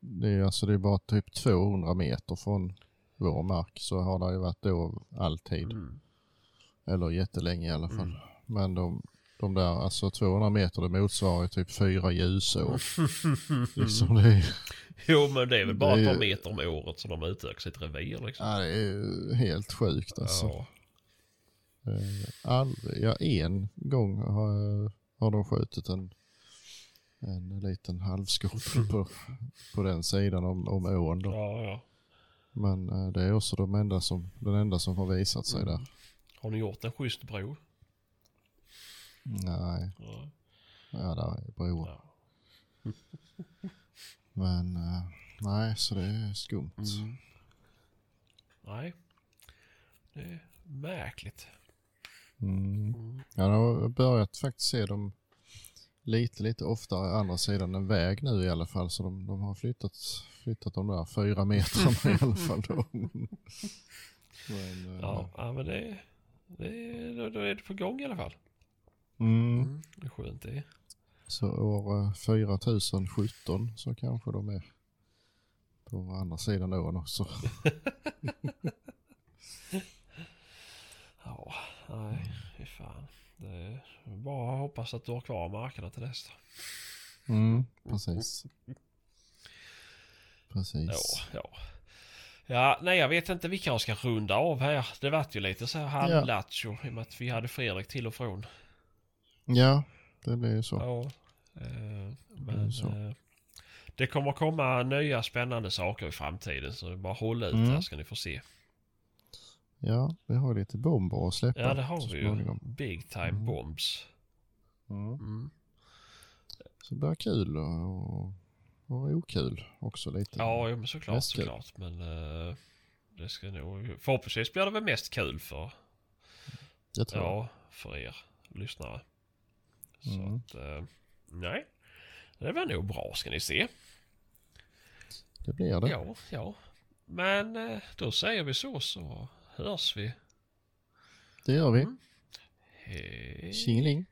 S2: det är, alltså det är bara typ 200 meter från vår mark så har det ju varit då alltid.
S1: Mm.
S2: Eller jättelänge i alla fall.
S1: Mm.
S2: Men de, de där, alltså 200 meter det motsvarar typ fyra ljusår. liksom det, är,
S1: Jo men det är väl bara ett par meter om året som de utökar sitt revir liksom.
S2: ja, det är helt sjukt alltså.
S1: Ja.
S2: Eh, Aldrig, ja en gång har, har de skjutit en, en liten halvskorpen på, på den sidan om, om ån då.
S1: ja, ja.
S2: Men eh, det är också de enda som, den enda som har visat sig där.
S1: Har ni gjort en schysst bro?
S2: Nej,
S1: Ja.
S2: ja där är broar.
S1: Ja.
S2: Men eh, nej, så det är skumt.
S1: Mm. Nej. Det är märkligt.
S2: Mm.
S1: Mm.
S2: Jag har börjat faktiskt se dem lite, lite oftare andra sidan en väg nu i alla fall. Så de, de har flyttat, flyttat de där fyra metrarna i alla fall. Då. Men, eh,
S1: Ja, ja men det, det då, då är det på gång i alla fall.
S2: Mm.
S1: Det är skönt det.
S2: Så år eh, 4017 så kanske de är på andra sidan ån också.
S1: Ja, nej, fy fan. Det är bara att hoppas att du har kvar markerna till dess.
S2: Mm, precis. Precis.
S1: Ja, ja. Ja, nej jag vet inte. Vi kanske ska runda av här. Det vart ju lite så här halvlattjo i och med att vi hade Fredrik till och från.
S2: Ja, det blir ju så.
S1: Ja, Eh, Men
S2: så.
S1: eh, det kommer komma nya spännande saker i framtiden så bara håll ut
S2: Mm.
S1: här ska ni få se.
S2: Ja, vi har lite bomber att släppa.
S1: Ja det har vi ju. Big time
S2: Mm.
S1: bombs.
S2: Mm.
S1: Mm.
S2: Så det blir kul och, och okul också lite.
S1: Ja men såklart
S2: kul.
S1: såklart. Men eh, det ska nog... Förhoppningsvis blir det väl mest kul för,
S2: Jag tror
S1: ja, för er lyssnare. Så
S2: Mm.
S1: att, eh, nej. Det var nog bra ska ni se.
S2: det blir det.
S1: Ja, ja. Men eh, då säger vi så så hörs vi.
S2: Det gör vi.
S1: Mm. Hej.
S2: Tjingeling.